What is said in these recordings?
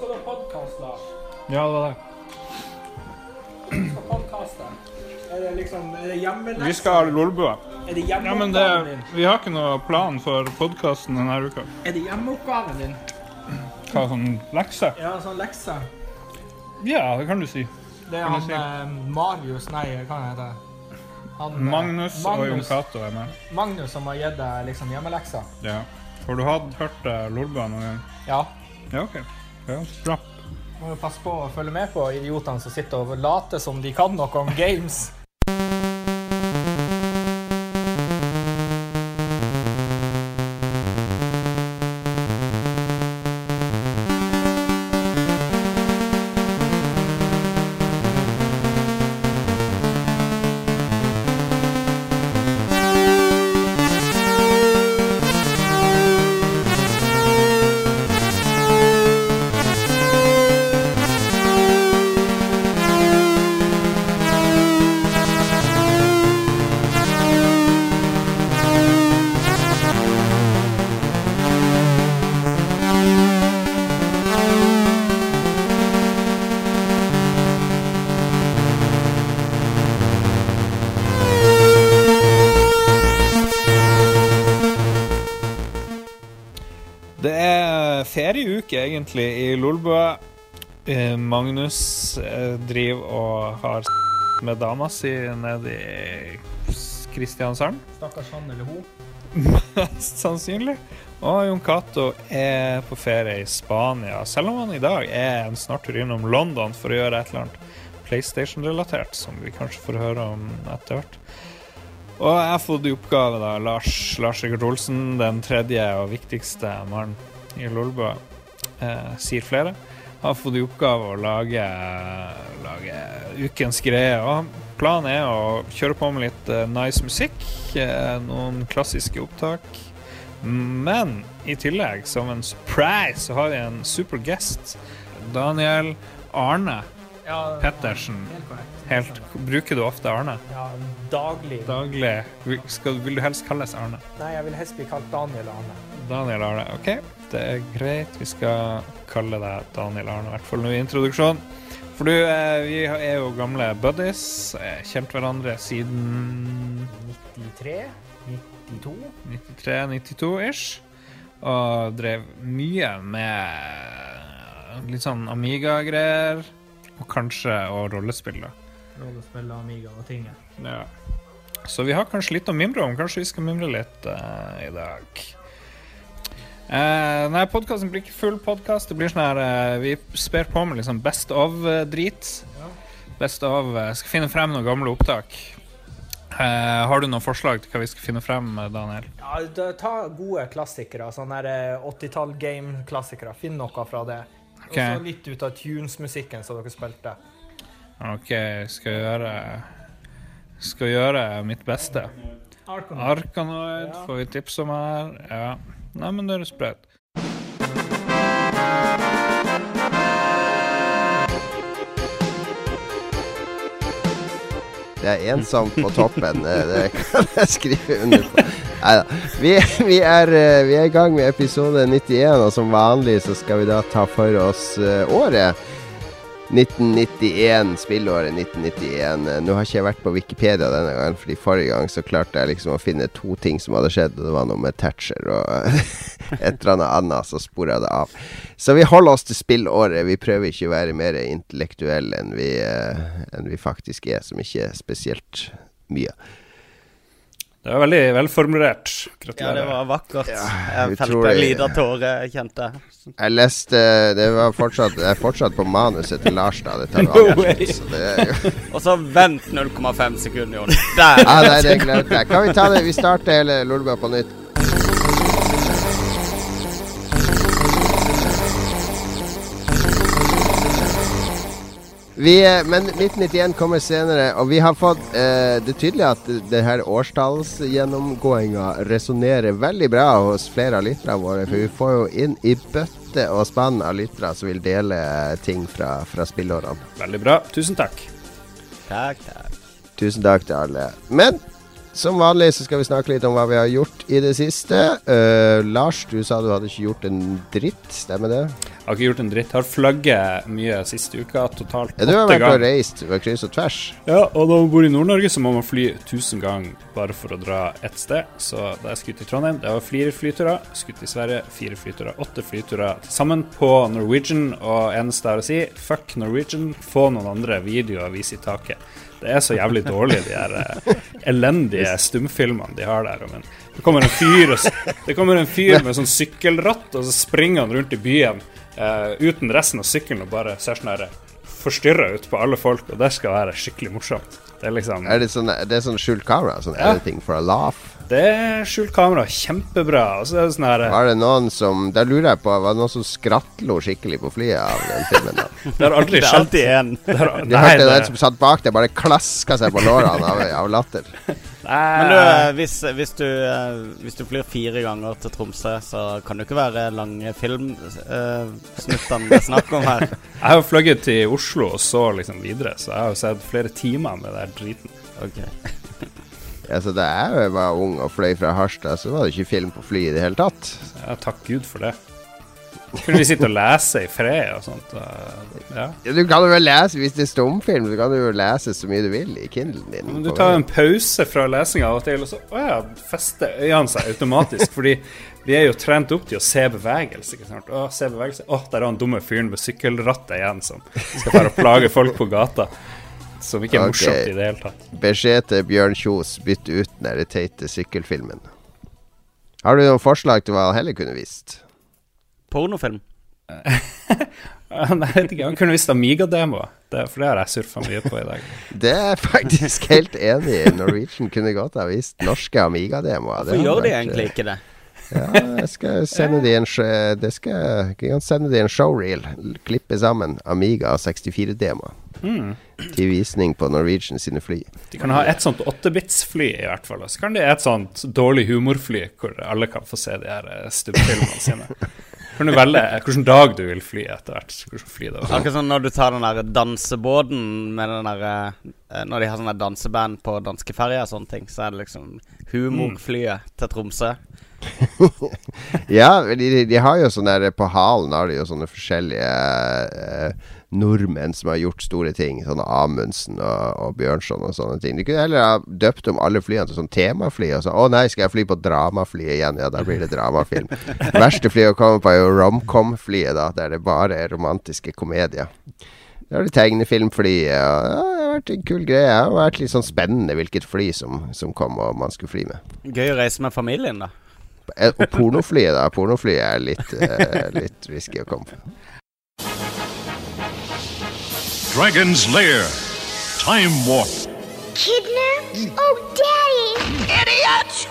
skal du ha podkast, Lars? Ja, det var det. Du skal podkaste. Er det liksom er det hjemmelekse? Vi skal ha Lolbua. Er det Ja, men det, hjemmeoppgaven din? vi har ikke noe plan for podkasten denne uka. Er det hjemmeoppgaven din? Hva sånn lekse? Ja, sånn lekse. Ja, det kan du si. Det er Kan han du si? eh, Marius Nei, hva han heter han? eh, Magnus, og Jon Magnus, Cato er med. Magnus som har gitt deg liksom hjemmelekser. Ja. Har du hatt, hørt uh, Lolbua noen gang? Ja. Ja, OK. Ja. Må jo passe på å følge med på idiotene som sitter og later som de kan noe om games. Egentlig i Lolbua. Eh, Magnus eh, driver og har med dama si nede i Kristiansand. Stakkars han eller hun. Mest sannsynlig. Og Jon Cato er på ferie i Spania, selv om han i dag er en snartur innom London for å gjøre et eller annet PlayStation-relatert, som vi kanskje får høre om etter hvert. Og jeg har fått i oppgave, da, Lars, Lars Rikard Olsen, den tredje og viktigste mannen i Lolbua, sier flere, har fått i oppgave å lage, lage ukens greie. Og planen er å kjøre på med litt eh, nice musikk, eh, noen klassiske opptak. Men i tillegg, som en surprise, så har vi en super guest. Daniel Arne Ja, Pettersen. Helt korrekt. Helt, bruker du ofte Arne? Ja, daglig. Daglig. Skal, vil du helst kalles Arne? Nei, jeg vil helst bli kalt Daniel Arne. Daniel Arne. OK, det er greit. Vi skal kalle deg Daniel Arne, i hvert fall nå i introduksjonen. For du, eh, vi er jo gamle buddies. eh, Kjent hverandre siden 93? 92? 93-92-ish. Og drev mye med litt sånn Amiga-greier. Og kanskje og rollespill, da. Rollespill, Amiga og ting. Ja. Så vi har kanskje litt å mimre om. Kanskje vi skal mimre litt uh, i dag. Uh, nei, podkasten blir ikke full podkast. Det blir sånn her uh, Vi sper på med liksom best of-drit. Ja. Best of eh, Skal finne frem noen gamle opptak. Eh, har du noen forslag til hva vi skal finne frem, eh, Daniel? Ja, da- ta gode klassikere. Sånne der, eh, 80-tall game-klassikere. Finn noe fra det. Og så litt ut av tunes-musikken som dere spilte. OK, skal gjøre Skal gjøre mitt beste. Arkanoid. Arkanoid Ja. får vi tips om her. Ja. Nei, men det er sprøtt. Det er ensomt på toppen. eh, Det kan jeg skrive under på. Neida. Vi, vi, eh, vi er i gang med episode 91, og som vanlig så skal vi da ta for oss eh, året. 1991, spillåret 1991. Eh, Nå har ikke jeg vært på Wikipedia denne gangen, fordi forrige gang så klarte jeg liksom å finne to ting som hadde skjedd, og det var noe med Thatcher og et eller annet annet, så spora det av. Så vi holder oss til spillåret. Vi prøver ikke å være mer intellektuelle enn vi, eh, enn vi faktisk er, som ikke er spesielt mye. Det var veldig velformulert. Ja, det var vakkert. Ja, jeg felte en liten tåre, kjente jeg. Jeg leste Det var fortsatt, det er fortsatt på manuset til Lars, da. Det tar no så det er Og så vent 0,5 sekunder, Jon. Der! Ja, nei, det glemte jeg. Kan vi ta det? Vi starter hele Lolbua på nytt. Vi, eh, men 1991 kommer senere, og vi har fått eh, Det er tydelig at det her årstallsgjennomgåinga resonnerer veldig bra hos flere av lytterne våre. For vi får jo inn i bøtte og spann av lyttere som vil dele ting fra, fra spillårene. Veldig bra. Tusen takk. Takk, takk. Tusen takk til alle. Men som vanlig så skal vi snakke litt om hva vi har gjort i det siste. Uh, Lars, du sa du hadde ikke gjort en dritt, stemmer det? Har ikke gjort en dritt. Har fløyet mye siste uka, totalt åtte ganger. Ja, du har vært og reist ved kryss og tvers. Ja, og når man bor i Nord-Norge, så må man fly 1000 ganger bare for å dra ett sted. Så da jeg skulle til Trondheim, det var fire flyturer. Skutt i Sverige, fire flyturer. Åtte flyturer til sammen på Norwegian. Og eneste jeg har å si, fuck Norwegian, få noen andre videoer å vise i taket. Det er så jævlig dårlig, de her eh, elendige stumfilmene de har der. Men det kommer en fyr, og, det kommer en fyr med sånn sykkelratt, og så springer han rundt i byen eh, uten resten av sykkelen og bare ser sånn forstyrra ut på alle folk, og det skal være skikkelig morsomt. Det er liksom Er det sånn, det er sånn skjult kamera? Sånn Ja. editing for a laugh? Det er skjult kamera, kjempebra. Og så er det sånn her Var det noen som Da lurer jeg på, var det noen som skrattlo skikkelig på flyet av den filmen? da? Det har aldri Det er skjedd. alltid en. Det Du nei, hørte det, den som satt bak deg, bare klaska seg på lårene av, av latter. Men du, eh, hvis, hvis, du, eh, hvis du flyr fire ganger til Tromsø, så kan det ikke være lange filmsnuttene det er snakk om her. jeg har fløyet til Oslo og så liksom videre, så jeg har jo sett flere timer med den driten. Ok. Altså, da jeg var ung og fløy fra Harstad, så var det ikke film på flyet i det hele tatt. Ja, takk Gud for det. Kunne vi sitte og lese i fred og sånt? Ja. Ja, du kan jo vel lese, Hvis det er stumfilm, så kan du jo lese så mye du vil i Kindlen din. Men du tar en pause fra lesinga av og til, og så å ja, fester øynene seg automatisk. fordi vi er jo trent opp til å se bevegelse. ikke sant? Å, se bevegelse. Å, der er han dumme fyren med sykkelrattet igjen som skal bare plage folk på gata. Som ikke er okay. morsomt i det hele tatt. Beskjed til Bjørn Kjos, bytt ut den der teite sykkelfilmen. Har du noen forslag til hva han heller kunne vist? Pornofilm. Nei, jeg vet ikke, Han kunne visst Amiga-demoer, for det har jeg surfa mye på i dag. Det er jeg faktisk helt enig i. Norwegian kunne godt ha vist norske Amiga-demoer. Hvorfor gjør de egentlig ikke det? Ja, jeg skal sende de en, det skal, jeg kan sende de en showreel. Klippe sammen Amiga 64-demoer Mm. til visning på Norwegian sine fly. De kan ha et sånt 8-bits-fly, i hvert fall. Og så kan de ha et sånt dårlig humorfly hvor alle kan få se de her stubbfilmene stummefilmene sine. Kan du velge hvilken dag du vil fly etter hvert. Fly. Akkurat sånn når du tar den der dansebåten med den der eh, Når de har sånne danseband på danskeferja og sånne ting, så er det liksom humorflyet til Tromsø. Ja, de, de har jo sånne der På halen har de jo sånne forskjellige eh, nordmenn som har gjort store ting. Sånne Amundsen og, og Bjørnson og sånne ting. De kunne heller ha døpt om alle flyene til sånn temafly. Og så, å nei, skal jeg fly på dramaflyet igjen? Ja, da blir det dramafilm. Verste flyet å komme på er jo romcom-flyet, da. Der det bare er romantiske komedier. Da har du tegnefilmflyet. Og, ja, det har vært en kul greie. Det har vært litt sånn spennende hvilket fly som, som kom og man skulle fly med. Gøy å reise med familien, da. Eh, Og pornoflyet, da. Pornoflyet er litt, uh, litt risky å komme på. Dragon's Lair. Time Warp. Kidnapped? Oh, Daddy! Idiot!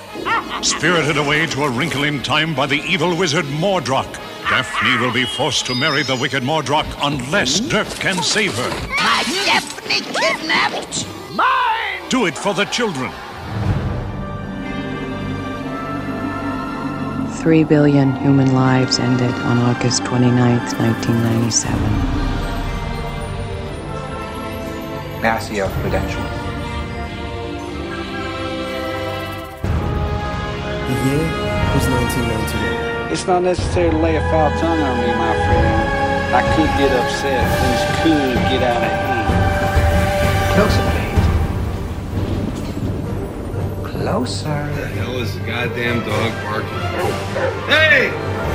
Spirited away to a wrinkle in time by the evil wizard Mordrock. Daphne will be forced to marry the wicked Mordrock unless Dirk can save her. My Daphne kidnapped? Mine! Do it for the children. Three billion human lives ended on August 29th, 1997. May I see your credentials? The year was 1991. It's not necessary to lay a foul tongue on me, my friend. I could get upset. Things could get out of hand. Closer, please. Closer. the hell is the goddamn dog barking? Hey!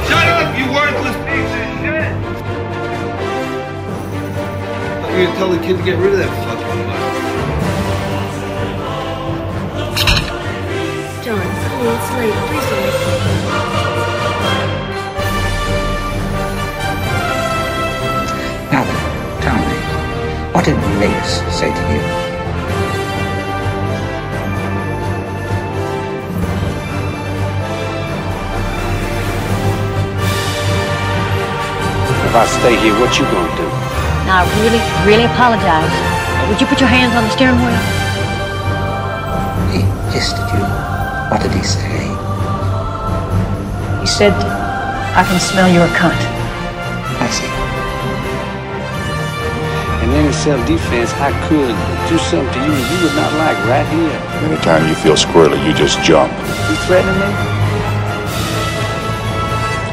Shut up, you worthless piece of shit! You're gonna tell the kid to get rid of that fucking bug. John, honey, it's late. Please don't. Now then, tell me, what did Mace say to you? If I stay here, what you gonna do? Now, I really, really apologize. Would you put your hands on the steering wheel? He hissed at you. What did he say? He said, I can smell your cunt. I see. And then in any self-defense, I could do something to you that you would not like right here. Anytime you feel squirrely, you just jump. You threatening me?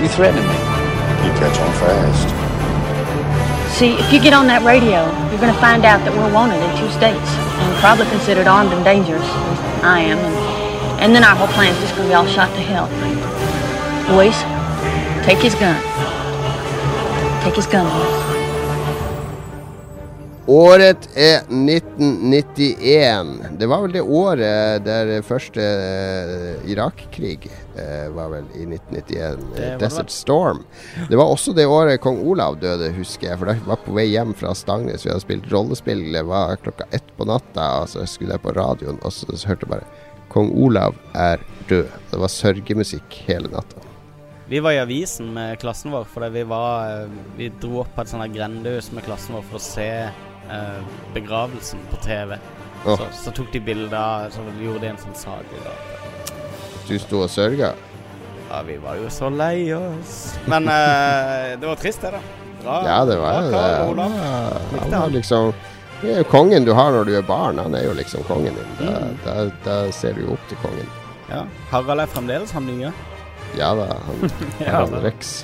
You threatening me? You catch on fast. See, if you get on that radio, you're going to find out that we're wanted in two states and probably considered armed and dangerous. I am. And, and then our whole plan's just going to be all shot to hell. Boys, take his gun. Take his gun, boys. Året er 1991. Det var vel det året der første eh, Irak-krig eh, var vel i 1991. Det Desert. Storm. Det var også det året kong Olav døde, husker jeg. For da var på vei hjem fra Stangnes. Vi hadde spilt rollespill. Det var klokka ett på natta. Og så skulle jeg på radioen, og så hørte jeg bare Kong Olav er død. Det var sørgemusikk hele natta. Vi var i avisen med klassen vår, fordi vi var eh, Vi dro opp på et sånt grendehus med klassen vår for å se eh, begravelsen på TV. Oh. Så, så tok de bilder, så gjorde de en sånn det. Du sto og sørga? Ja, vi var jo så lei oss. Men eh, det var trist, det, da. Bra, Ja, det var bra det. Han var liksom Det er jo kongen du har når du er barn. Han er jo liksom kongen din. Da, Mm. da, da ser du jo opp til kongen. Ja. Harald er fremdeles han nye. Ja da, han, Ja da. Rex.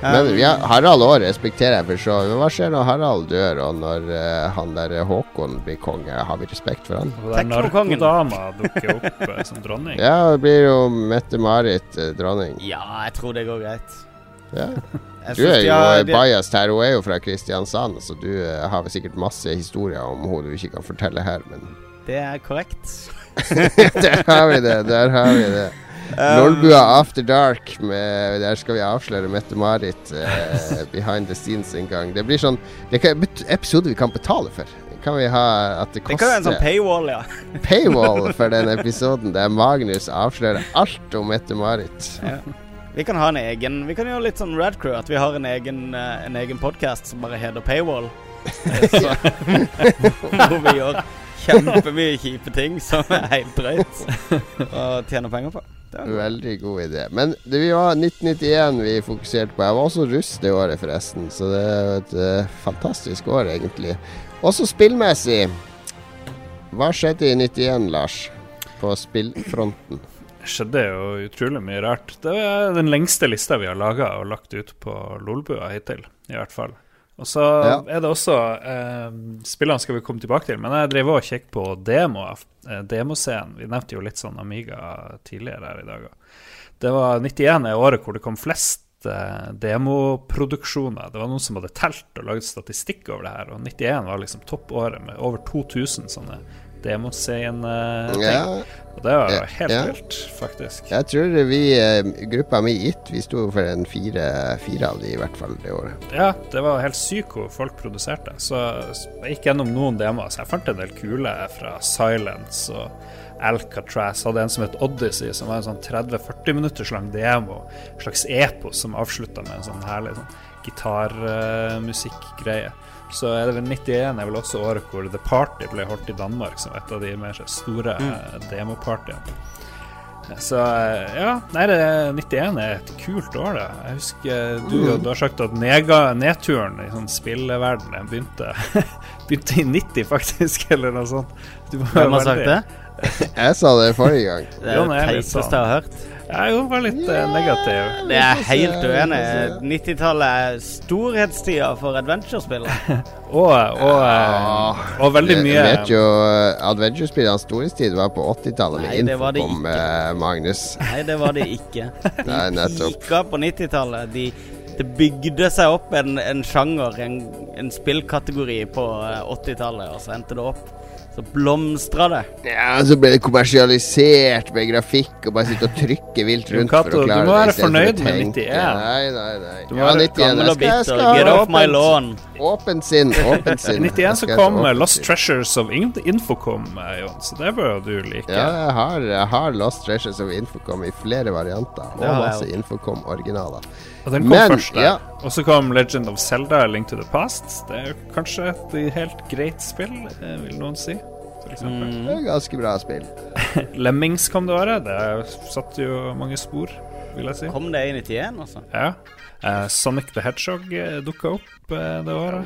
Men ja, Harald òg respekterer jeg for så vidt. Hva skjer når Harald dør, og når uh, han der Håkon blir konge? Har vi respekt for han? Og der narkodama dukker opp uh, som dronning. Ja, det blir jo Mette-Marit uh, dronning. Ja, jeg tror det går greit. Ja. Du er jo eh, biased her. Hun er jo fra Kristiansand, så du har vel sikkert masse historier om henne du ikke kan fortelle her, men Det er korrekt. Der har vi det. Der har vi det. Um, Lolbua After Dark. Med, der skal vi avsløre Mette-Marit eh, behind the scenes en gang. Det blir sånn Det er episode vi kan betale for. Kan vi ha at det Det kan være en sånn paywall, ja. paywall for den episoden der Magnus avslører alt om Mette-Marit? ja. Vi kan ha en egen Vi kan gjøre litt sånn Radcrew, at vi har en egen, eh, en egen podkast som bare heter Paywall. Så, hvor vi gjør kjempemye kjipe ting som er helt drøyt, å tjene penger på. Veldig god idé. Men det vi var 1991 vi fokuserte på. Jeg var også russ det året, forresten. Så det er jo et uh, fantastisk år, egentlig. Også spillmessig. Hva skjedde i 91, Lars? På spillfronten? Det skjedde jo utrolig mye rart. Det er den lengste lista vi har laga og lagt ut på Lolbua hittil, i hvert fall. Og så Ja. er det også eh, Spillene skal vi komme tilbake til, men jeg drev og kjekk på demoer. Eh, demoscenen. Vi nevnte jo litt sånn Amiga tidligere her i dag. Det var 91 er året hvor det kom flest eh, demoproduksjoner. Det var noen som hadde telt og lagd statistikk over det her, og 91 var liksom toppåret med over 2000 sånne demoscene-ting. Ja. Og det var jo helt ja. vilt, faktisk. Jeg tror vi, eh, gruppa mi It, vi sto for en fire, fire av de i hvert fall det året. Ja, det var helt sykt hvor folk produserte. Så jeg gikk gjennom noen demoer, så jeg fant en del kule fra Silence og Alcatraz. Hadde en som het Odyssey, som var en sånn 30-40 minutters lang demo. En slags epos som avslutta med en sånn herlig sånn gitarmusikkgreie. Så er det vel 91 er vel også året hvor The Party ble holdt i Danmark, som et av de mer store Mm. eh, demopartyene. Så eh, ja, nei, det, 91 er et kult år, det. Jeg husker du, Mm. du har sagt at nega, nedturen i sånn spilleverdenen begynte, begynte i 90, faktisk, eller noe sånt. Du Hvem har sagt det? Jeg sa det forrige gang. Det er det teiteste sånn- jeg har hørt. Jeg jo var litt yeah, negativ. Det er helt uenig. 90-tallet er storhetstida for adventure-spill. Og, og, eh, og veldig Jeg mye vet jo uh, Adventure-spillenes storhetstid var på 80-tallet med Nei, det var det Infocom, eh, Magnus. Nei, det var det ikke. De Nei, nettopp. pika på 90-tallet. De, det bygde seg opp en, en sjanger, en, en spillkategori på eh, 80-tallet, og så endte det opp. Så blomstra det. Ja, Så ble det kommersialisert med grafikk og bare sitte og trykke vilt rundt rundt for å du klare må det. være fornøyd med 91. Nei, nei, nei. Du må Ja, være 91. gammel Jeg og skal, jeg bitter. skal Get off my lawn. Åpent sinn. Åpent sinn. I 91 så kom Lost. Treasures of Infocom, eh, Jon, så det bør du like. Ja, jeg har, jeg har Lost Treasures of Infocom i flere varianter. Og masse. Infocom-originaler. Og den kom Men, først der. ja. Og så kom Legend of Zelda, Link to the Past. Det er kanskje et helt greit spill, eh, vil noen si. Mm. Det er ganske bra spill. Lemmings kom det året. Det satte jo mange spor. vil jeg si. Kom det i 91, altså? Ja. Eh, Sonic the Hedgehog uh, dukka opp uh, det året.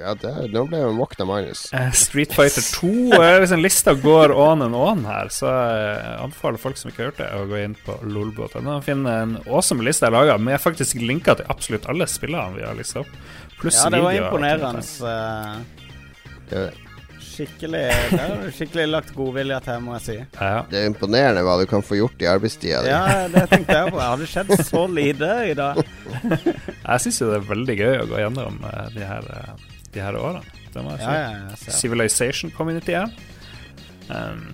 Ja, det, nå ble jeg våkna, Magnus. Uh, Street Fighter 2. eh, hvis en lista går on and on her, så eh, anbefaler folk som ikke har hørt det, å gå inn på lolbot.no og finne en awesome liste jeg laga, med faktisk linker til absolutt alle spillene vi har lista opp. Pluss Ja, det var videoer imponerende. Skikkelig Det har du skikkelig lagt godvilje til, må jeg si. Ja. det er imponerende hva du kan få gjort i arbeidstida di. Ja, det tenkte jeg på. Har det skjedd så lite i dag? Jeg syns jo det er veldig gøy å gå gjennom eh, de, her, eh, de her årene. Det må jeg si. Ja, ja. Civilization Community 1. Um,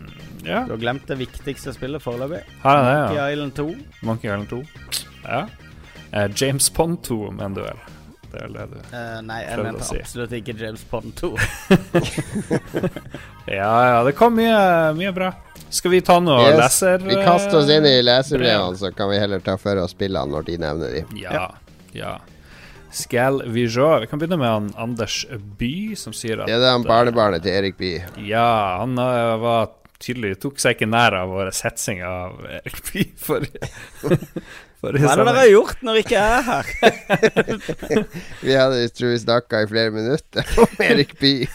ja, Du har glemt det viktigste spillet foreløpig. Monkey ja. Island 2. Monkey Island 2. Ja. Eh, James Pond 2 med en duell. Det er det du uh, nei, jeg mente si. absolutt ikke James Pond 2. Ja, ja, det kom mye, mye bra. Skal vi ta noe Yes, leser... vi kaster oss inn i eh, leserbrevene, så kan vi heller ta for oss spillene når de nevner de. Ja, ja. Skal vi sjå Vi kan begynne med han Anders By, som sier at Det er han barnebarnet til Erik By. Ja, han uh, var tydelig Tok seg ikke nær av vår hetsing av Erik By forrige Hva er det dere har gjort når jeg ikke er her? Vi hadde jeg tror vi snakka i flere minutter om Erik Bye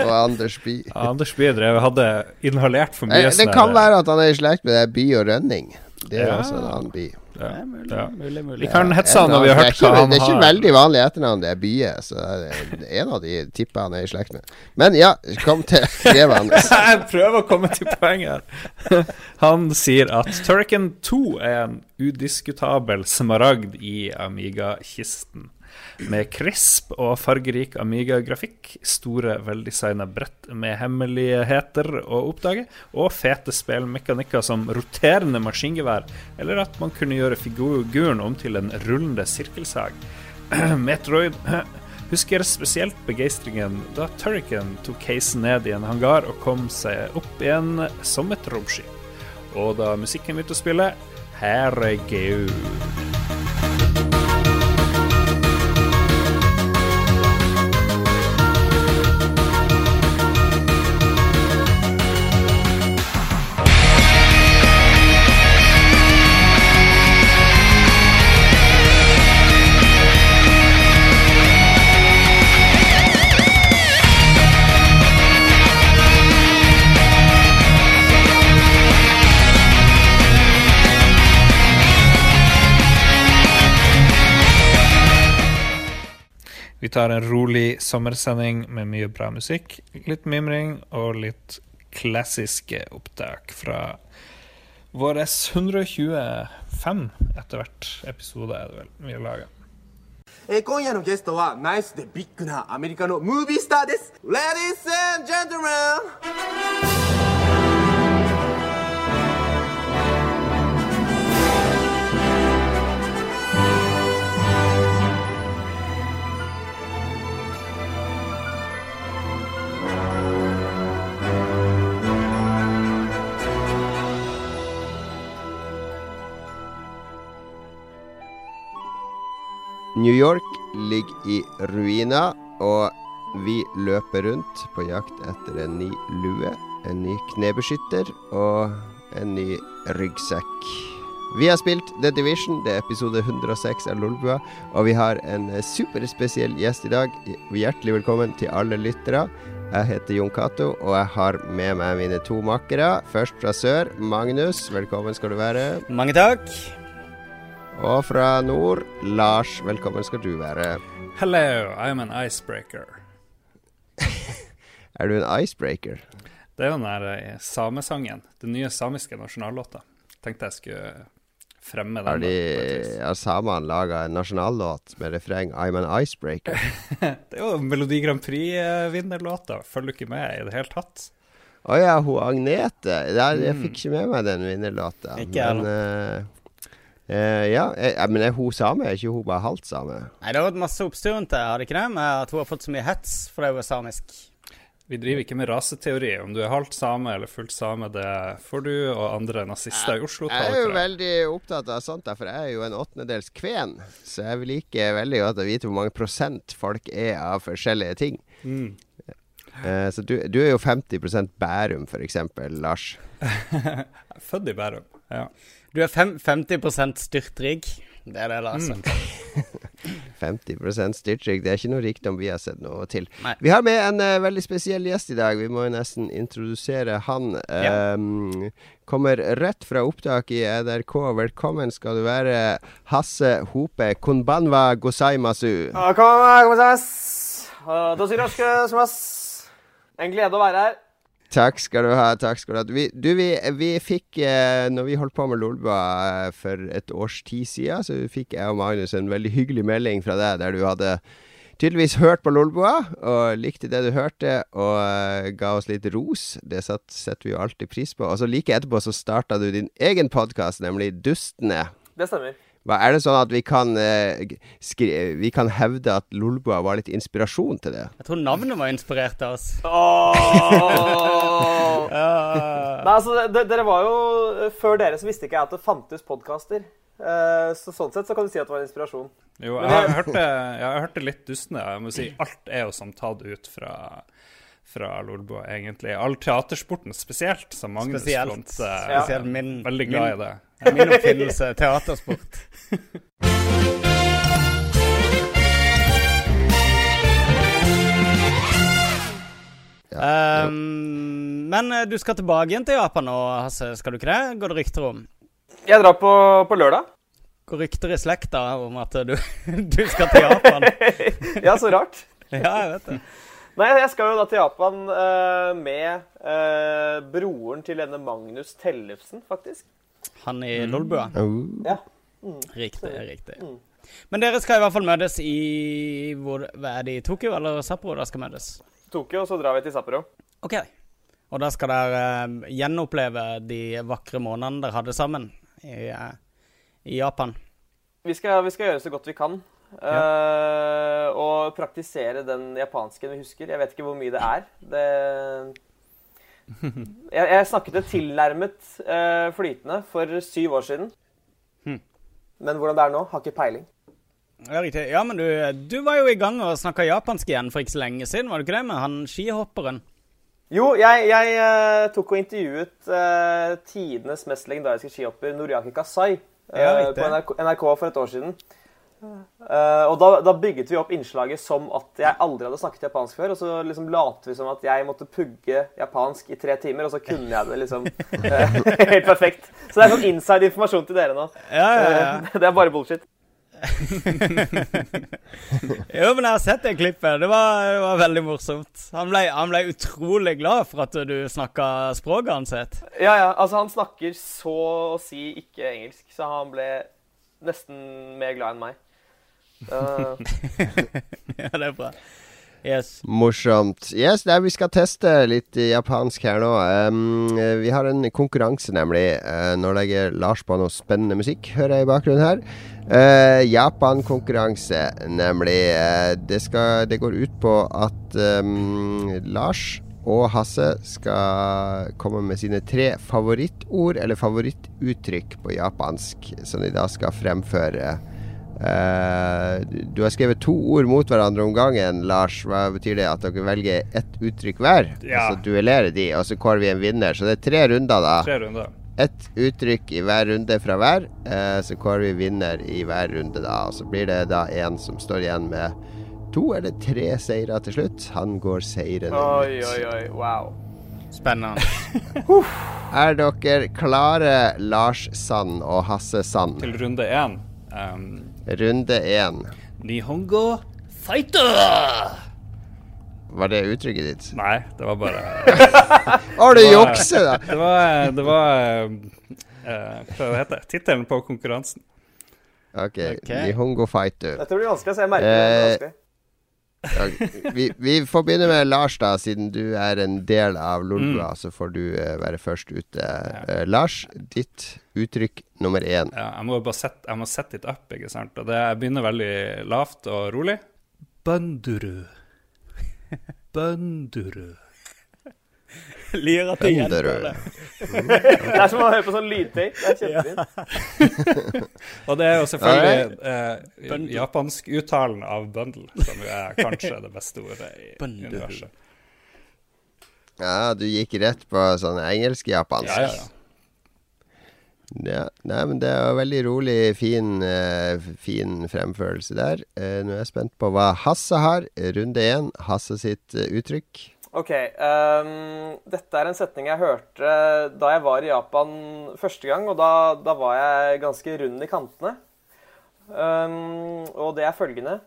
og Anders Bye. Ja, Anders By drev hadde inhalert for mye Det sånn kan være at han er i slekt med det Bye og Rønning. Det er Ja. også en annen Bye. Ja. Ja, mulig, mulig, mulig. Vi kan hetse han når vi har hørt det hva ikke, har. Det er ikke har. veldig vanlig etternavn, det er Bye. Så det er en av de tipper han er i slekt med. Men ja, kom til brevet hans. Jeg prøver å komme til poenget her. Han sier at Turrican 2 er en udiskutabel smaragd i Amiga-kisten. Med krisp og fargerik Amiga-grafikk, store, veldesigna brett med hemmeligheter å oppdage, og fete spillmekanikker som roterende maskingevær, eller at man kunne gjøre figuren om til en rullende sirkelsag. Metroid husker spesielt begeistringen da Turrican tok casen ned i en hangar og kom seg opp igjen som et romskip. Og da musikken begynte å spille Herregud. Vi tar en rolig sommersending med mye bra musikk, litt mimring og litt klassiske opptak fra vår 125 etter hvert episode, er det vel vi har laga. えー今夜のゲストはナイスでビッグなアメリカのムービースターです Ladies and gentlemen 'New York' ligger i ruiner, og vi løper rundt på jakt etter en ny lue, en ny knebeskytter og en ny ryggsekk. Vi har spilt The Division, det er episode 106 av Lolbua, og vi har en superspesiell gjest i dag. Hjertelig velkommen til alle lyttere. Jeg heter Jon Cato, og jeg har med meg mine to makkere. Først fra sør, Magnus. Velkommen skal du være. Mange takk. Og fra nord, Lars. Velkommen skal du være. Hello, I'm an icebreaker. Er du en icebreaker? Det er jo den der eh, samesangen. Den nye samiske nasjonallåta. Tenkte jeg skulle fremme den. Har, de, har samene laga en nasjonallåt med refreng 'I'm an icebreaker'? Det er jo Melodi Grand Prix-vinnerlåta. Følger du ikke med i det hele tatt? Å ja, hun Agnete. Ja, jeg Mm. fikk ikke med meg den vinnerlåta. Ikke jeg Men eh, eh, ja, jeg, men er hun same? Er ikke hun bare halvt same? Nei, Det har vært masse oppstyr rundt det, har det ikke det? Med at hun har fått så mye hets fordi hun er samisk. Vi driver ikke med raseteori. Om du er halvt same eller fullt same, det får du og andre nazister i Oslo ta Jeg er jo veldig opptatt av sånt, for jeg er jo en åttendedels kven. Så jeg vil like veldig godt å vite hvor mange prosent folk er av forskjellige ting. Mm. Uh, så du, du er jo 50% Bærum, f.eks., Lars. Født i Bærum. Ja. Du er fem, 50 styrtrik. Det er det, Lars. Altså. Mm. 50 styrtrygg. Det er ikke noe rikdom vi har sett noe til. Nei. Vi har med en uh, veldig spesiell gjest i dag. Vi må jo nesten introdusere han. Ja. Ehm, kommer rett fra opptak i NRK. Velkommen skal du være, Hasse Hope. Konbanwa gozaimasu. Konbanwa gozaimasu. En glede å være her. Takk skal du ha. takk skal du ha Vi, du, vi, vi fikk eh, Når vi holdt på med Lolba eh, for et års tid siden, så fikk jeg og Magnus en veldig hyggelig melding fra deg der du hadde tydeligvis hørt på Lolboa og likte det du hørte, og uh, ga oss litt ros. Det setter vi jo alltid pris på. Og så like etterpå så starta du din egen podkast, nemlig Dustene. Det stemmer. Er det sånn at vi kan, eh, skri vi kan hevde at Lolboa var litt inspirasjon til det? Jeg tror navnet var inspirert av oss. Nei, altså, det, dere var jo Før dere så visste ikke jeg at det fantes podkaster. så sånn sett så kan du si at det var en inspirasjon. Jo, jeg har jeg- hørt det, jeg har hørt det litt dustende. Jeg må si alt er jo som tatt ut fra fra Lolbua, egentlig. All teatersporten spesielt, som Magnus Spesielt. Flont eh, Spesielt min- Veldig glad min- i det. Min oppfinnelse, teatersport. Um, men eh, du skal tilbake igjen til Japan nå, Hasse, skal du ikke det? Går det rykter om? Jeg drar på, på lørdag. Går rykter i slekta om at du, du skal til Japan? ja, så rart. ja, jeg vet det. Nei, jeg skal jo da til Japan uh, med uh, broren til denne Magnus Tellefsen, faktisk. Han i Lolbua? Ja. Mm. Riktig, riktig. Mm. Men dere skal i hvert fall møtes i hvor, hva Er det i Tokyo eller Sapporo dere skal møtes? Tokyo, og så drar vi til Sapporo. OK. Og da skal dere uh, gjenoppleve de vakre månedene dere hadde sammen i, uh, i Japan. Vi skal, vi skal gjøre så godt vi kan. eh, og praktisere den japansken vi husker. Jeg vet ikke hvor mye det er. Det jeg, jeg snakket det tilnærmet eh, flytende for syv år siden. Hmm. Men hvordan det er nå, har ikke peiling. Ja, riktig. Ja, men du, du var jo i gang og snakka japansk igjen for ikke så lenge siden, var du ikke det? Med han skihopperen. Jo, jeg, jeg uh, tok og intervjuet uh, tidenes mest legendariske skihopper, Noriaki Kasai, uh, Ja, riktig. på NRK, NRK for et år siden. Eh, og da, da bygget vi opp innslaget som at jeg aldri hadde snakket japansk før. Og så liksom lot vi som at jeg måtte pugge japansk i tre timer, og så kunne jeg det liksom uh, helt perfekt. Så det er sånn inside informasjon til dere nå. Ja, ja, ja. Uh, det er bare bullshit. Jo, men jeg har sett det klippet. Det var, det var veldig morsomt. Han ble, han ble utrolig glad for at du snakka språket hans. Ja, ja, altså Han snakker så å si ikke engelsk, så han ble nesten mer glad enn meg. Eh, ja, det er bra. Yes. Morsomt. Yes, nei, vi skal teste litt eh, japansk her nå. Um, eh, vi har en konkurranse, nemlig. Uh, nå legger Lars på noe spennende musikk, hører jeg i bakgrunnen her. Uh, Japan-konkurranse, nemlig. Uh, det, skal, det går ut på at um, Lars og Hasse skal komme med sine tre favorittord, eller favorittuttrykk på japansk, som de da skal fremføre. Eh, du- du har skrevet to ord mot hverandre om gangen, Lars. Hva betyr det? At dere velger ett uttrykk hver? Ja. Altså så duellerer de, og så kårer vi en vinner. Så det er tre runder, da. Tre runder. Ett uttrykk i hver runde fra hver. eh, så kårer vi vinner i hver runde, da. Og så blir det da en som står igjen med to eller tre seire til slutt. Han går seirende Oi, ut. oi, oi. Wow. Spennende. Er dere klare, Lars Sand og Hasse Sand? Til runde én. Um, Runde én. Nihongo fighter! Var det uttrykket ditt? Nei, det var bare Har du jukser, da! Det var, det var uh, Hva heter det? Tittelen på konkurransen. OK. Ok. Nihongo Fighter. Dette blir vanskelig, så jeg merker det. er Eh, vanskelig. Ja, vi, vi får begynne med Lars, da, siden du er en del av Lolbua. Så får du uh, være først ute. Uh, Lars, ditt uttrykk nummer én. Ja, jeg må bare sette, jeg må sette it up, ikke sant. Og det jeg begynner veldig lavt og rolig. Bønderud. Banduru. Lir at du gjentar det. Det er som å høre på sånn lydtape. Det er kjempefint. Og det er jo selvfølgelig eh, japansk-uttalen av bundle, som jo er kanskje det beste ordet i Bundle. universet. Ja, du gikk rett på sånn engelsk-japansk. Ja, ja, ja. Ja, nei, men det er veldig rolig, fin, eh, fin fremførelse der. Eh, nå er jeg spent på hva Hasse har. Runde én. Hasse sitt eh, uttrykk. OK. Um, dette er en setning jeg hørte da jeg var i Japan første gang, og da, da var jeg ganske rund i kantene. Um, og det er følgende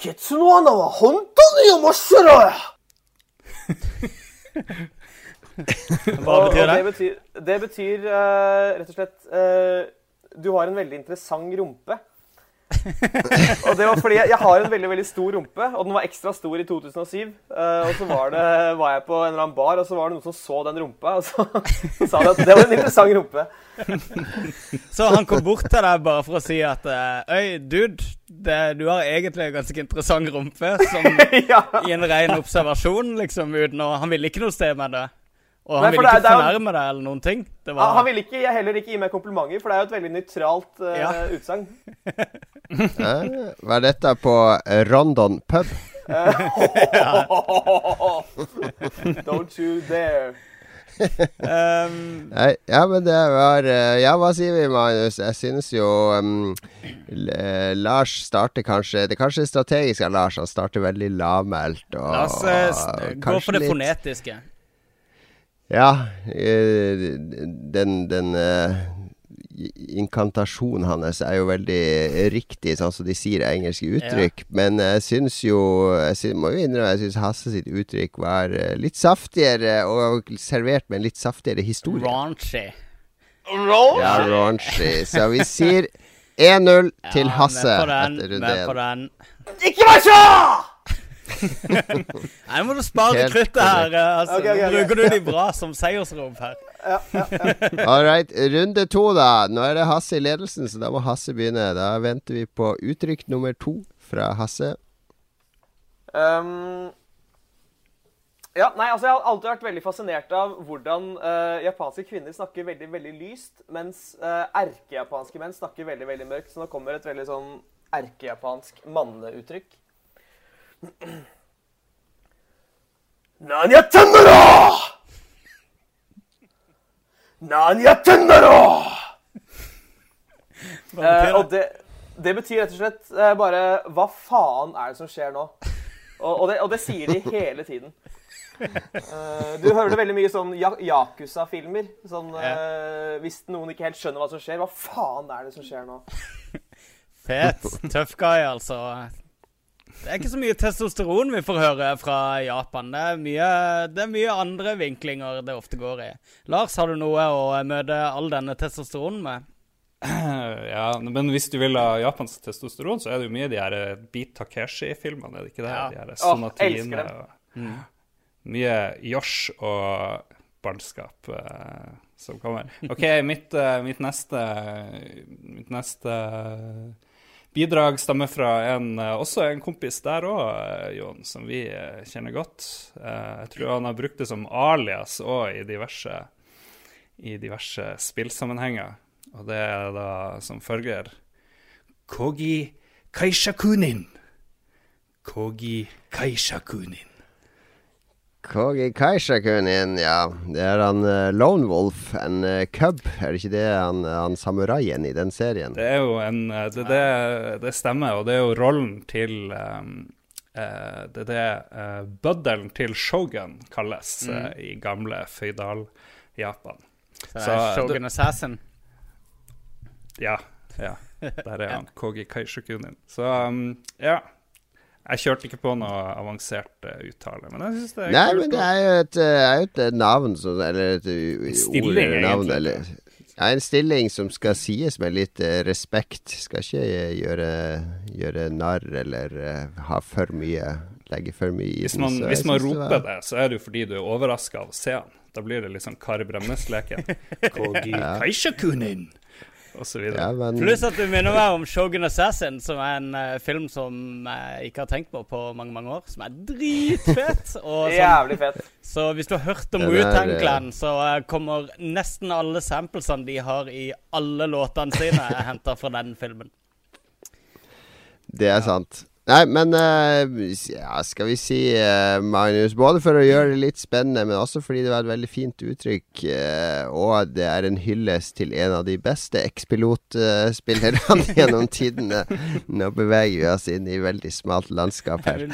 Kitsunoana wa hontoni omoshiroi! Hva betyr det? Det betyr, det betyr uh, rett og slett uh, Du har en veldig interessant rumpe. og det var fordi jeg, jeg har en veldig veldig stor rumpe, og den var ekstra stor i 2007. Uh, og så var, det, var jeg på en eller annen bar, og så var det noen som så den rumpa, og så, sa de at det var en interessant rumpe. Så han kom bort til deg bare for å si at eh, Øy, dude, det, du har egentlig en ganske interessant rumpe. Som i en ren observasjon, liksom. Uten å Han ville ikke noe sted med det. Og han Nei, ville ikke fornærme deg eller noen ting. Var han ville ikke, heller ikke gi meg komplimenter, for det er jo et veldig nøytralt uh, Ja. utsagn. Hva er dette på eh, Rondon pub? Don't you dare. um, Nei, ja, men det var eh, Ja, hva sier vi, Magnus? Jeg synes jo um, eh, Lars starter kanskje Det er kanskje strategisk av Lars. Han starter veldig lavmælt. La oss eh, gå for det litt- fonetiske. Ja. eh, Den, den eh, inkantasjonen hans er jo veldig riktig, sånn som de sier engelske uttrykk. Men jeg syns jo Jeg synes, må jo innrømme jeg syns Hasse sitt uttrykk var eh, litt saftigere, og servert med en litt saftigere historie. Raunchy. Ja, raunchy. Så vi sier 1-0 til Ja, Hasse den, etter runde den. Ikke vær så! Nei, må du spare Helt kruttet her. eh, Altså, okay, okay, ok. Nå bruker du de bra som seiersrop her. All right, runde to, da. Nå er det Hasse i ledelsen, så da må Hasse begynne. Da venter vi på uttrykk nummer to fra Hasse. Um, ja, nei, altså Jeg har alltid vært veldig fascinert av hvordan uh, japanske kvinner snakker veldig veldig lyst, mens uh, erkejapanske menn snakker veldig veldig mørkt. Så nå kommer et veldig sånn erkejapansk manneuttrykk. Nani yattende da? Nani yattende da? Hva betyr Eh, og det, det betyr rett og slett eh, bare Hva faen er det som skjer nå? Og, og, det, og det sier de hele tiden. Eh, du hører det veldig mye sånn ya Yakuza-filmer. Sånn eh, Hvis noen ikke helt skjønner hva som skjer, hva faen er det som skjer nå? Fet. Tøff guy, altså. Det er ikke så mye testosteron vi får høre fra Japan. Det er mye, det er mye andre vinklinger det ofte går i. Lars, har du noe å møte all denne testosteronen med? Ja, men hvis du vil ha japansk testosteron, så er det jo mye de her eh, Beat Takeshi-filmene, er det ikke det? Ja. De her Sonatine dem. og Mm. Mye Josh og barnskap uh, som kommer. OK, mitt, uh, mitt neste Mitt neste bidrag stammer fra en, eh, også en kompis der òg, Jon, som vi eh, kjenner godt. Eh, jeg tror han har brukt det som alias òg i diverse diverse spillsammenhenger. Og det er da som følger Kogi kaishakunin. Kogi kaishakunin. Kogi Kaishakunin, ja. Det er han uh, Lone Wolf, en uh, cub. Er det ikke det han, han samuraien i den serien? Det er jo en eh, Det, det, det stemmer, og det er jo rollen til um, uh, Det er det uh, bøddelen til shogun kalles Mm. uh, i gamle føydal-Japan. Så det er Shogun Assassin. Ja. ja. Der er han. Kogi Kaishakunin. Så um, ja. Jeg kjørte ikke på noe avansert uh, uttale, men jeg syns det er Nei, kult. men det er jo et, eh, er jo et eh, navn som Eller et stilling, ord eller navn, egentlig. eller ja, En stilling som skal sies med litt uh, respekt. Skal ikke gjøre, gjøre narr eller uh, ha for mye Legge for mye i Hvis den. man, så hvis man roper roper var- det, så er det jo fordi du er overraska av å se han. Da blir det litt sånn Kari Bremnes-leken. Ja. Videre. Ja, men Pluss at du minner meg om Shogun Assassin, som er en uh, film som jeg ikke har tenkt på på mange mange år. Som er dritfett. og som- Jævlig fett. Så hvis du har hørt om Wu-Tang Clan, så uh, kommer nesten alle samplesene de har i alle låtene sine, henta fra den filmen. Det er sant. Nei, men uh, ja, skal vi si, uh, Magnus, både for å gjøre det litt spennende, men også fordi det var et veldig fint uttrykk, uh, og det er en hyllest til en av de beste ekspilotspillerne gjennom tidene. Nå beveger vi oss inn i veldig smalt landskap her.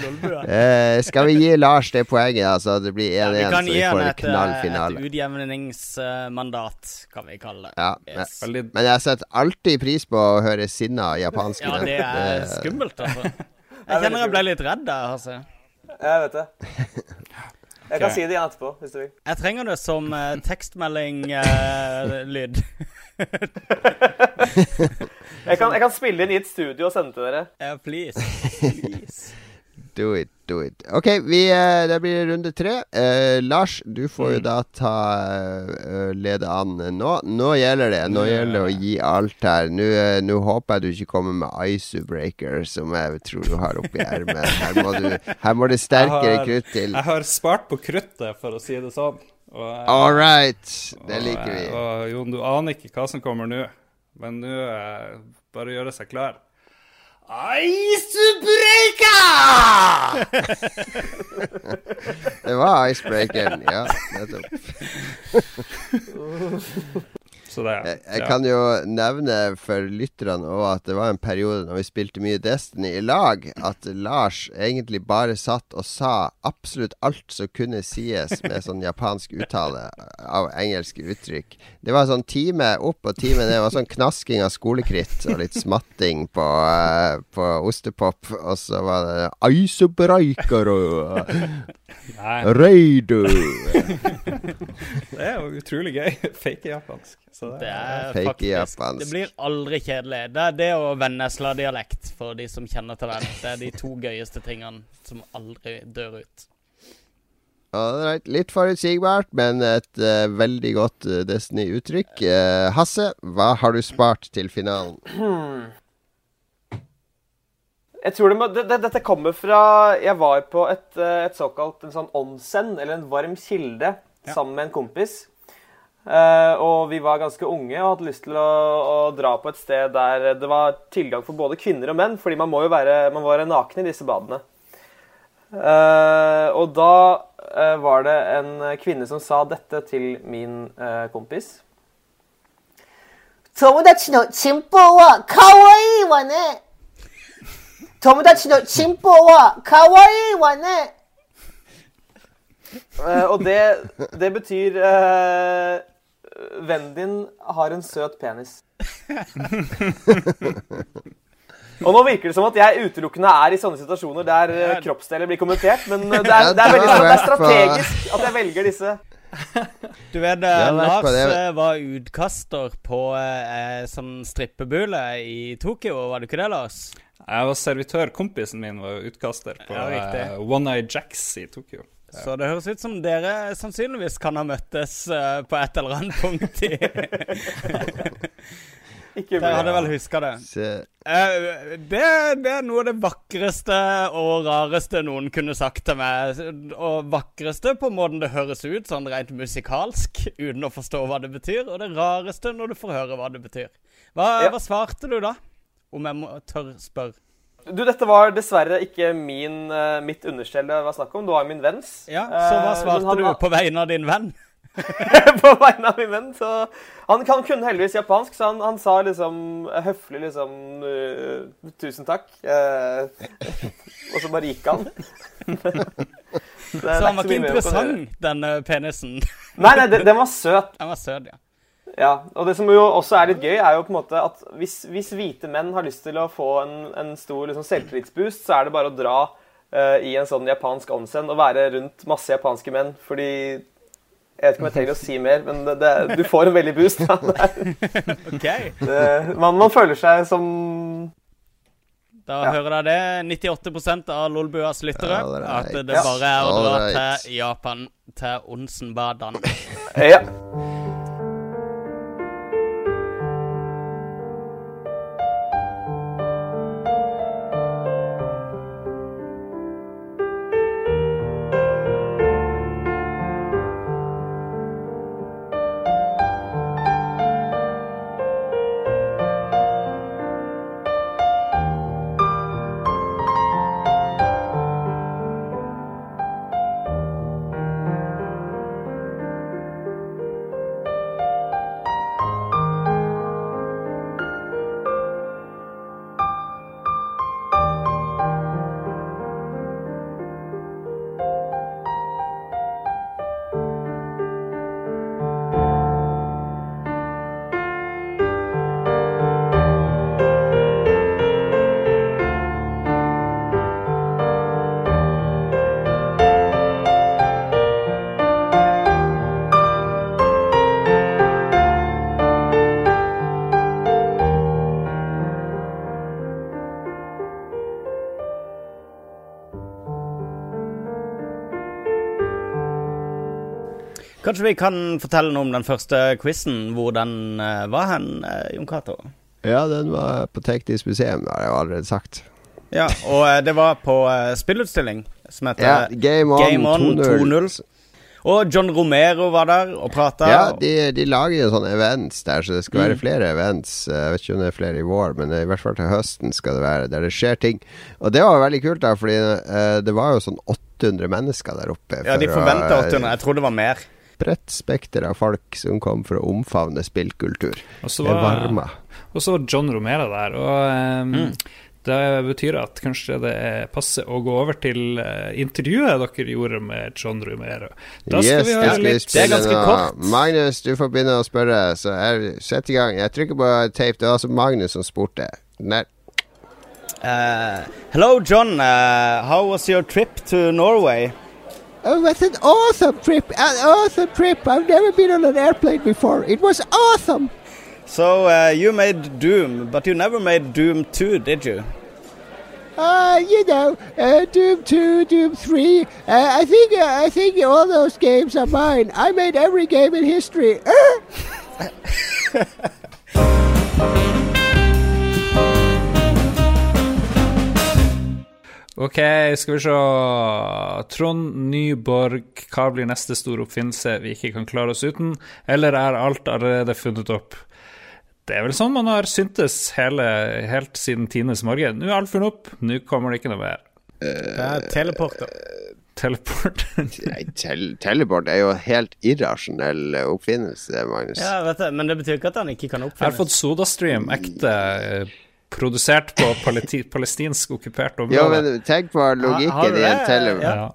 Eh, skal vi gi Lars det poenget, altså? Det blir 1-1, Ja, vi kan så gi vi får en et, eh, knallfinale. et utjevningsmandat, kan vi kalle det. Ja, Yes. men, men jeg setter alltid pris på å høre sinna japanske Ja, det er skummelt, altså. Jeg kjenner jeg ble litt redd der, altså. Jeg vet det. Jeg kan si det igjen etterpå, hvis du vil. Jeg trenger det som uh, tekstmelding-lyd. Jeg kan, jeg kan spille inn i et studio og sende til dere. Ja, please. please. Do it, do it. Ok, vi, eh, det blir runde tre. Eh, Lars, du får jo da ta uh, lede an nå. Nå gjelder det. Nå gjelder det å gi alt her. Nå eh, nå håper jeg du ikke kommer med Icebreaker, som jeg tror du har oppi ermet. Her, må du- her må det sterkere har- krutt til. Jeg har spart på kruttet, for å si det sånn. Og, All right. Det liker vi. Og, Og Jon, du aner ikke hva som kommer nå, men nå bare gjøre seg klar. Det var icebreakeren, ja. Nettopp. Så det Jeg, jeg ja. kan jo nevne for lytterne òg at det var en periode når vi spilte mye Destiny i lag, at Lars egentlig bare satt og sa absolutt alt som kunne sies med sånn japansk uttale av engelske uttrykk. Det var sånn time opp og time ned. Det var sånn knasking av skolekritt og litt smatting på, uh, på ostepop. Og så var det Icebreaker og Reidu. Det er jo utrolig gøy. Fake japansk. Så det, er Fake faktisk japansk. Det blir aldri kjedelig. Det er det og Vennesla-dialekt, for de som kjenner til den. Det er de to gøyeste tingene som aldri dør ut. Alright. Litt forutsigbart, men et uh, veldig godt uh, Destiny-uttrykk. Uh, Hasse, hva har du spart til finalen? Hmm. Jeg tror det må, det, det, Dette kommer fra Jeg var på et, eh, et såkalt en sånn onsen, eller en varm kilde, sammen med en kompis. Eh, og vi var ganske unge og hadde lyst til å, å dra på et sted der det var tilgang for både kvinner og menn, fordi man må jo være, man må være naken i disse badene. Eh, og da eh, var det en kvinne som sa dette til min eh, kompis. 友達のチンポは可愛いわね友達のチンポは可愛いわね Eh, og det, det betyr eh, Vennen din har en søt penis. Og nå virker det som at jeg utelukkende er i sånne situasjoner der eh, kroppsdeler blir kommentert, men eh, det er, det er, veldig, det er strategisk at jeg velger disse. Du vet, Det eh, Lars var utkaster på eh, sånn strippebule i Tokyo, var du ikke det, Lars? Jeg var servitør. Kompisen min var utkaster på Ja, eh, One Eye Jacks i Tokyo. Så det høres ut som dere sannsynligvis kan ha møttes uh, på et eller annet punkt i Ikke Dere hadde vel huska det. Eh, det, det er noe av det vakreste og rareste noen kunne sagt til meg. Og vakreste på måten det høres ut, sånn rent musikalsk, uten å forstå hva det betyr. Og det rareste når du får høre hva det betyr. Hva, Ja. hva svarte du da? Om jeg må tør spørre. Du, dette var dessverre ikke min, eh, mitt understell det var snakk om. Det var min venns. Ja, Så hva Eh, svarte han du på vegne av din venn? på vegne av min venn. Så han, han kunne heldigvis japansk, så han, han sa liksom eh, høflig liksom uh, 'Tusen takk'. Uh, og så bare gikk han. Så han var ikke interessant, den penisen? Nei, nei, den, den var søt. Den var søt, ja. Ja, og det som jo også er litt gøy, er jo på en måte at hvis, hvis hvite menn har lyst til å få en, en stor liksom, selvtillitsboost, så er det bare å dra uh, i en sånn japansk onsen og være rundt masse japanske menn, fordi jeg vet ikke om jeg trenger å si mer, men det, det, du får en veldig boost. Ja. Det er- Ok. det, man, man føler seg som Da Ja. hører dere det. 98% av Lolbuas lyttere. right. At det bare er å dra right. til Japan, til Onsenbadene. Ja. Kanskje vi kan fortelle noe om den første quizen, hvor den uh, var hen, uh, Jon Cato? Ja, den var på Teknisk museum, har jeg jo allerede sagt. Ja, og uh, det var på spillutstilling som heter Ja, Game On, Game On 2.0. 2.0. Og John Romero var der og prata. Ja, de, de lager jo sånne events der, så det skal være Mm. flere events. Jeg vet ikke om det er flere i vår, men i hvert fall til høsten skal det være, der det skjer ting. Og det var veldig kult, da, fordi det var jo sånn 800 mennesker der oppe. Ja, de for forventa eh, 800. Jeg tror det var mer. Bredt spekter av folk som kom for å omfavne spillkultur. Og så Det var, varma. og så var John Romero der, og Um, Mm. det betyr at kanskje det passer å gå over til eh, intervjuet dere gjorde med John Romero. Da skal yes, vi det høre skal vi ganske kort. Magnus, du får begynne å spørre, så jeg setter i gang. Jeg trykker på tape. Det var altså Magnus som spurte. Der. Uh, hello, John. Uh, how was your trip to Norway? Oh, it was an awesome trip. An awesome trip. I've never been on an airplane before. It was awesome. So uh, you made Doom, but you never made Doom 2, did you? Uh, you know, uh, Doom 2, Doom 3. Uh, I think uh, I think all those games are mine. I made every game in history. Ok, skal vi se. Trond Nyborg, hva blir neste store oppfinnelse vi ikke kan klare oss uten? Eller er alt allerede funnet opp? Det er vel sånn man har syntes hele, helt siden tidenes morgen. Nå er alt funnet opp, nå kommer det ikke noe mer. Det er teleporter. Teleport? Nei, tel teleport er jo en helt irrasjonell oppfinnelse, Magnus. Ja, vet du, men det betyr ikke at han ikke kan Jeg har fått SodaStream, ekte eh, produsert på paleti- palestinsk okkupert område. Jo, men tenk på logikken i en teleport. Ja.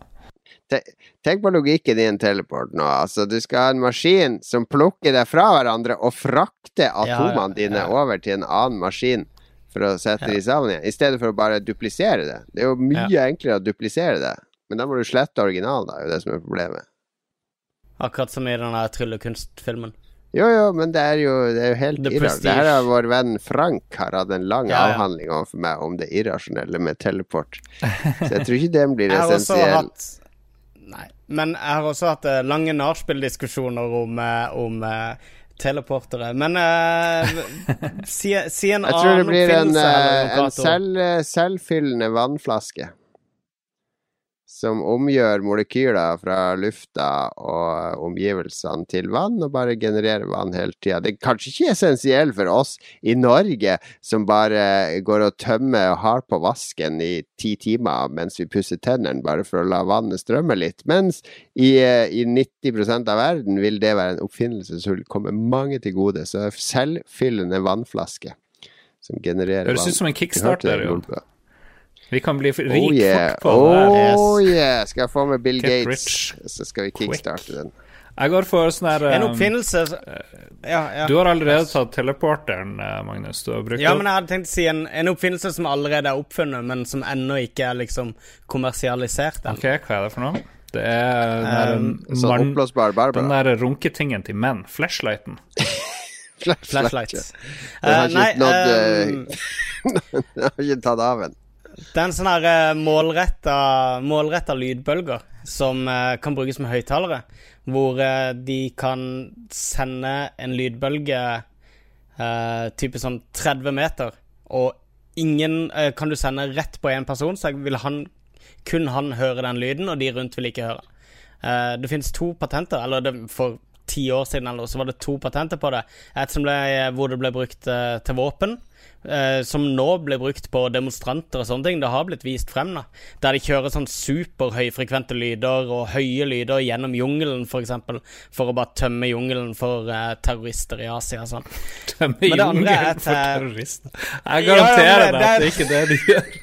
Tenk på logikken i en teleport nå. Altså, du skal ha en maskin som plukker deg fra hverandre og frakter atomene dine over til en annen maskin for å sette de sammen igjen, i stedet for å bare duplisere det. Det er jo mye enklere å duplisere det, men da må du slette originalen, da, er jo det som er problemet. Akkurat som i den der tryllekunstfilmen. Jo, jo, men det er jo, det er jo helt irrasjonelt. Det her har vår venn Frank har hatt en lang Ja, ja. avhandling overfor meg om det irrasjonelle med teleport. Så jeg tror ikke den blir essensiell. hatt Nei. Men jeg har også hatt eh, lange nachspiel-diskusjoner om, eh, om eh, teleportere. Men uh, si, si en Jeg tror det blir en, oppfinnelse. en selv, selvfyllende vannflaske. Som omgjør molekyler fra lufta og omgivelsene til vann, og bare genererer vann hele tida. Det er kanskje ikke essensiell for oss i Norge, som bare går og tømmer og har på vasken i ti timer mens vi pusser tennene, bare for å la vannet strømme litt. Mens i, eh, i 90% av verden vil det være en oppfinnelse som vil komme mange til gode. Så selvfyllende vannflaske som genererer vann. Høres ut som en kickstarter, jo. Vi kan bli rik Oh yeah. fort på det. her. Oh yeah. Skal jeg få med Bill Get Gates, rich så skal vi kickstarte den. Jeg går for sånn her En um, oppfinnelse ja, ja. Du har allerede tatt teleporteren, eh, Magnus. Du har brukt Ja, men jeg hadde tenkt å si en, en oppfinnelse som allerede er oppfunnet, men som ennå ikke er liksom kommersialisert. Den. Ok, hva er det for noe? Det er den der, Um, sånn mann- oppblåsbar Barbara. Den der runketingen til menn. Flashlighten. Flashlight. Den har Eh, nei, ikke nådd eh, Den har ikke tatt av en. Det er en sånn her eh, målretta, lydbølger som eh, kan brukes med høyttalere. Hvor eh, de kan sende en lydbølge eh, type sånn 30 meter, og ingen eh, kan du sende rett på én person, så vil han, kun han høre den lyden, og de rundt vil ikke høre. Eh, det finnes to patenter, eller det, for ti år siden eller så var det to patenter på det. Et som ble, hvor det ble brukt til våpen, eh, som nå blir brukt på demonstranter og sånne ting. Det har blitt vist frem, da. Der de kjører sånn superhøyfrekvente lyder og høye lyder gjennom jungelen, f.eks. For, eksempel, for å bare tømme jungelen for eh, terrorister i Asia og sånn. Tømme Men det jungelen for terrorister. Jeg garanterer deg at det- er ikke det de gjør.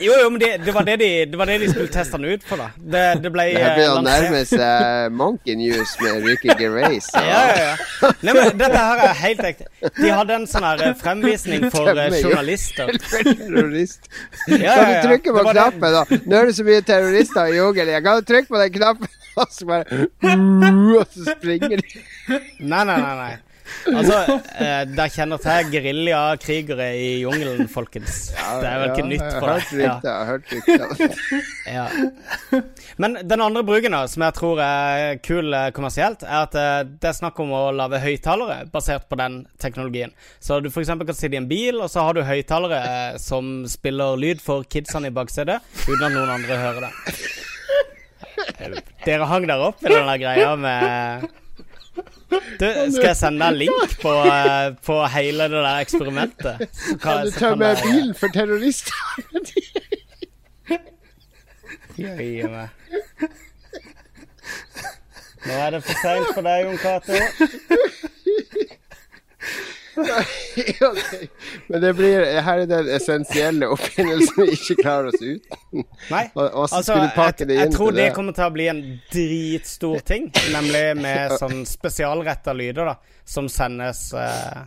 Jo, jo, men det, det, var det, de, det var det de skulle teste den ut for, da. Det, det ble Det blir eh, nærmest seg Monkey News med Ricky Gervais. Ja, ja, ja. Nei, men dette her er helt ekte. De hadde en sånn her fremvisning for eh, journalister. Terrorist. Ja, ja, Kan du trykke på knappen, da? Nå er det så mye terrorister i jungelen. Kan du trykke på den knappen, og så bare Og så springer de. Nei, nei, nei. nei. Altså, eh, dere kjenner til geriljakrigere i jungelen, folkens. det er vel ikke nytt for deg? Ja. Jeg har hørt rykter. Ja. Men den andre bruken da, som jeg tror er kul eh, kommersielt, er at eh, det er snakk om å lage høyttalere basert på den teknologien. Så du f.eks. kan sitte i en bil, og så har du høyttalere eh, som spiller lyd for kidsene i baksetet, uten at noen andre hører det. Dere hang der opp i den der greia med du, Skal jeg sende deg link på, eh, på hele det der eksperimentet? Kan du tømme med bilen for terrorister? Jøye meg. Nå er det for seint for deg, Jon Cato. ok. Men det blir, her er den essensielle oppfinnelsen vi ikke klarer oss uten. Nei, Og, og altså, jeg, jeg tror det det. kommer til å bli en dritstor ting. Nemlig med sånn spesialretta lyder, da, som sendes uh,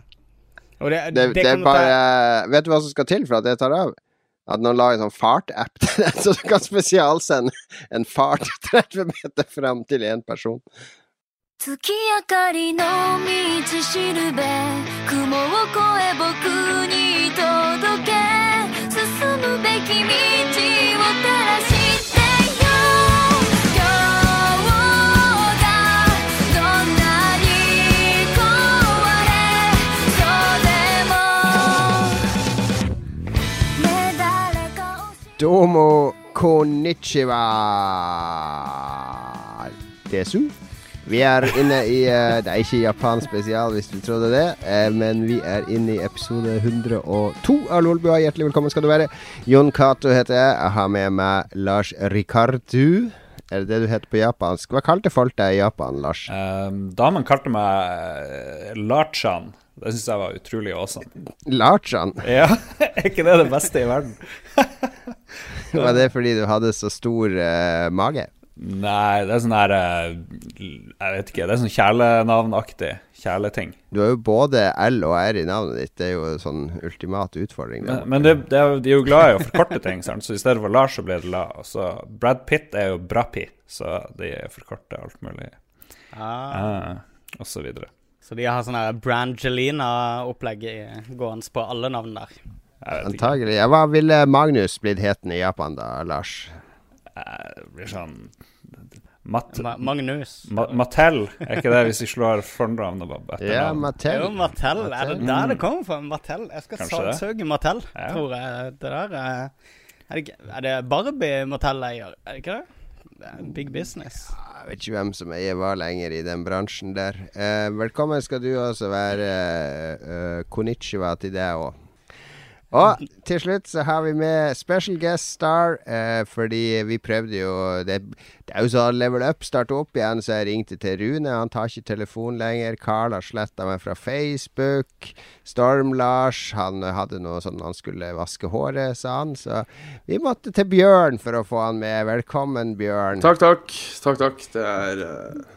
Og det, Det, det, er bare bare Vet du hva som skal til for at det tar av? At noen lager en sånn fart-app til den, så du kan spesialsende en fart 30 meter fram til én person. 月明かりの道しるべ雲を越え僕に届け進むべき道を照らしてよ今日がどんなに壊れそうでも Vi er inne i uh, Det er ikke Japan spesial, hvis du trodde det, uh, men vi er inne i episode 102 av Lolbua. Hjertelig velkommen skal du være. Jon Cato heter jeg. Jeg har med meg Lars Ricardu, Er det det du heter på japansk? Hva kalte folk deg i Japan, Lars? Um, damen kalte meg eh, Larchan. Det syns jeg var utrolig awesome. Larchan? Ja, er ikke det det beste i verden? var det fordi du hadde så stor uh, mage? Nei, det er sånn her eh, Jeg vet ikke. Det er sånn kjælenavnaktig. Kjæleting. Du har jo både L og R i navnet ditt. Det er jo en sånn ultimat utfordring. Men, men det, det er, de er jo glad i å forkorte ting, sant? så i stedet for Lars, så blir det La. Og så Brad Pitt er jo Brapi, så de forkorter alt mulig. Ah. Ah, og så videre. Så de har sånn her Brangelina-opplegg gående på alle navn der. Antagelig. Hva ville Magnus blitt hetende i Japan da, Lars? Eh, blir sånn Mat Ma Magnus. Ma Mattel, er ikke det hvis vi slår fornavnet på etternavn? Ja, Mattel. Jo, Mattel. Er det der det kommer fra? Mattel. Jeg skal saksøke Mattel, Ja. tror jeg. Det der er det, er det Barbie Mattel eier? Er det ikke det? Det er big business. Jeg vet ikke hvem som eier hva lenger i den bransjen der. Eh, velkommen skal du også være. Eh, konnichiwa til deg òg. Og til slutt så har vi med special guest star, eh, fordi vi prøvde jo det, det er jo sånn level up starter opp igjen, så jeg ringte til Rune. Han tar ikke telefon lenger. Carl har sletta meg fra Facebook. Storm-Lars, han hadde noe sånn han skulle vaske håret, sa han. Så vi måtte til Bjørn for å få han med. Velkommen, Bjørn. Takk, takk. Takk, takk. Det er uh...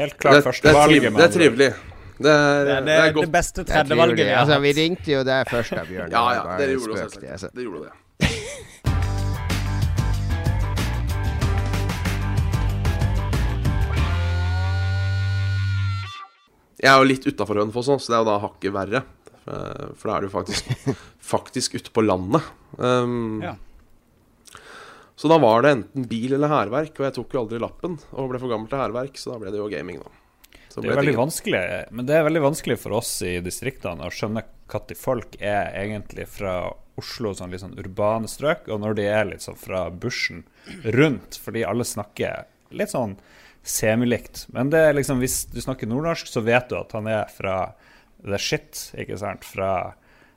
Helt det, klart det, første er valget. det er trivelig. Det er, Det er det- er det godt. beste Det tredjevalget vi har hatt. Altså, vi ringte jo deg først, da, Bjørn. Ja, ja. det Dere gjorde du det, altså. Det gjorde det. Jeg er jo litt utafor Hønefoss så det er jo da hakket verre. Eh, For da er du faktisk, faktisk ute på landet. Um, Ja. Så da var det enten bil eller hærverk, og jeg tok jo aldri lappen. Og ble for gammel til hærverk, så da ble det jo gaming, da. Det er veldig vanskelig, men det er veldig vanskelig for oss i distriktene å skjønne når folk er egentlig fra Oslo, sånn litt sånn urbane strøk, og når de er litt sånn fra bushen rundt, fordi alle snakker litt sånn semilikt. Men det er liksom, hvis du snakker nordnorsk, så vet du at han er fra the shit, ikke sant? Fra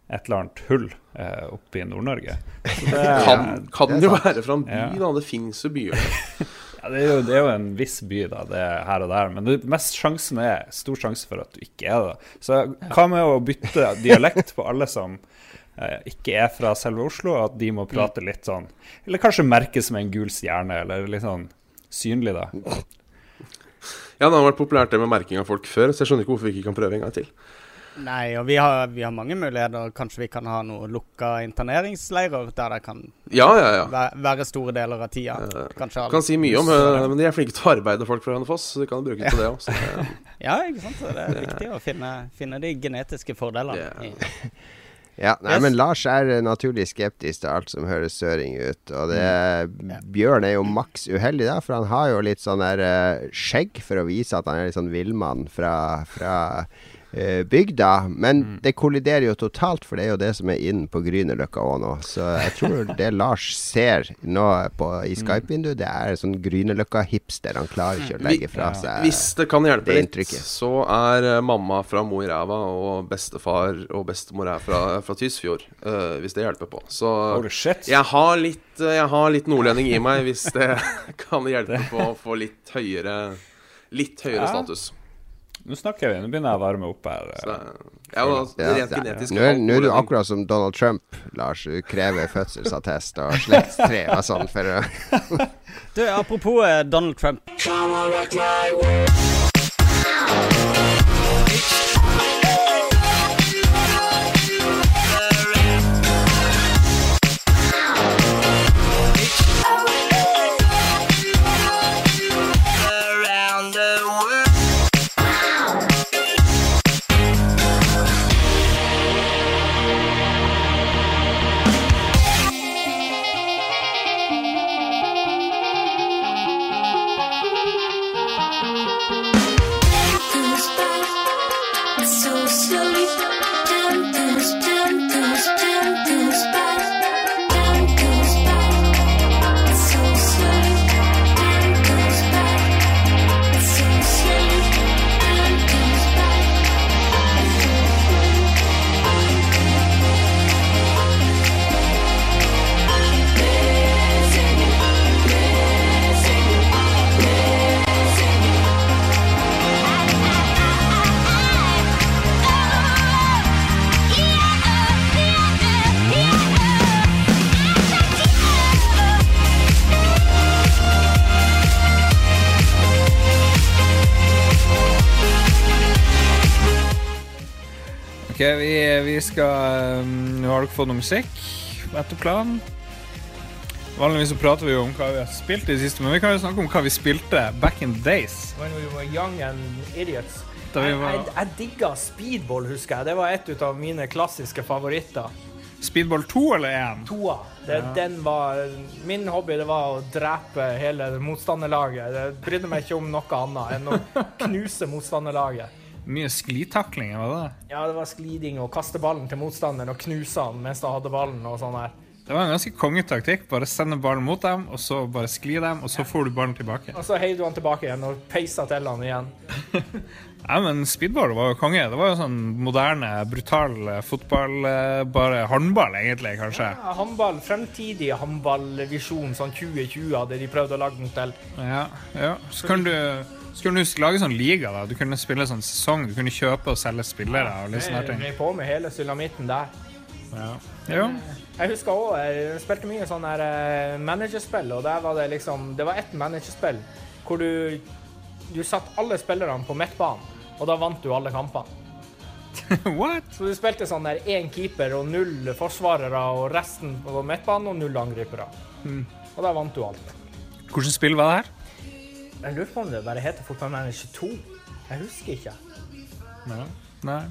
et eller annet hull eh, oppe i Nord-Norge. Det Kan, kan det jo være fra en by, Ja. da. Det fins jo byer. Ja, det er, jo, det er jo en viss by, da, det er her og der. Men det mest sjansen er stor sjanse for at du ikke er det. Så hva med å bytte dialekt på alle som eh, ikke er fra selve Oslo, at de må prate litt sånn Eller kanskje merkes med en gul stjerne, eller litt sånn synlig, da. Ja, det har vært populært det med merking av folk før, så jeg skjønner ikke hvorfor vi ikke kan prøve en gang til. Nei, og vi har, vi har mange muligheter. Kanskje vi kan ha noe lukka interneringsleirer der det kan Ja, ja, ja. væ- være store deler av tida. Kanskje Du kan si mye om eh, Men de er flinke til å arbeide folk fra Hønefoss, så de kan bruke det til det òg. Ja, ikke sant. Så det er viktig å finne, finne de genetiske fordelene. Ja, nei, Yes. men Lars er eh, naturlig skeptisk til alt som høres søring ut. Og det Bjørn er jo maks uheldig, da, for han har jo litt sånn der eh, skjegg for å vise at han er litt sånn villmann fra, fra bygda. Men det kolliderer jo totalt, for det er jo det som er inn på Grünerløkka òg nå. Så jeg tror det Lars ser nå på, i Skype-vinduet, det er sånn Grünerløkka-hipster. Han klarer ikke å legge fra seg Hvis det kan hjelpe det litt, så er eh, mamma fra Mo i Ræva, og bestefar og bestemor er fra, fra Tysfjord. Uh, hvis det hjelper på. Så jeg har litt eh, Jeg har litt nordlending i meg, hvis det kan hjelpe på å få litt høyere Litt høyere Ja. status. Nå snakker vi, nå begynner jeg å varme opp her. Så ja, og Ja, genetisk Nå er, nå er du akkurat som Donald Trump, Lars. Du krever fødselsattest og slektstre og sånn for å Du, apropos eh, Donald Trump. So vi, skal um, Nå har dere fått noe musikk etter planen. Vanligvis så prater vi jo om hva vi har spilt i det siste, men vi kan jo snakke om hva vi spilte back in the days. When we were young and idiots. Jeg, jeg, jeg digga speedball, husker jeg. Det var et av mine klassiske favoritter. Speedball 2 eller 1? 2. Det, Ja. den var, min hobby det var å drepe hele motstanderlaget. Jeg brydde meg ikke om noe annet enn å knuse motstanderlaget. Mye sklitakling, var det? Ja, det var skliding og kaste ballen til motstanderen og knuse han mens de hadde ballen og sånn her. Det var en ganske kongetaktikk. Bare sende ballen mot dem, og så bare skli dem, og så får du ballen tilbake. Og så heiv du han tilbake igjen og peisa til han igjen. Ja, men speedball var jo konge. Det var jo sånn moderne, brutal eh, fotball. eh, Bare håndball, egentlig, kanskje. Ja, håndball, Fremtidig håndballvisjon, sånn 2020 hadde de prøvd å lage den til. Ja, ja. Så kan du kan du lage sånn liga. da Du kunne spille sånn sesong. Du kunne kjøpe og selge spillere. og litt sånne Jeg ting. drev på med hele sulamitten der. Ja. Jo. Jeg husker òg jeg spilte mye sånn her eh, managerspill, og der var det liksom Det var ett managerspill hvor du Du satt alle spillerne på midtbanen, og da vant du alle kampene. What? Så du spilte sånn der én keeper og null forsvarere, og resten på midtbanen og null angripere. Mm. Og da vant du alt. Hvilket spill var det her? Jeg lurer på om det bare heter Fotballmanager 2. Jeg husker ikke. Nei. Nei.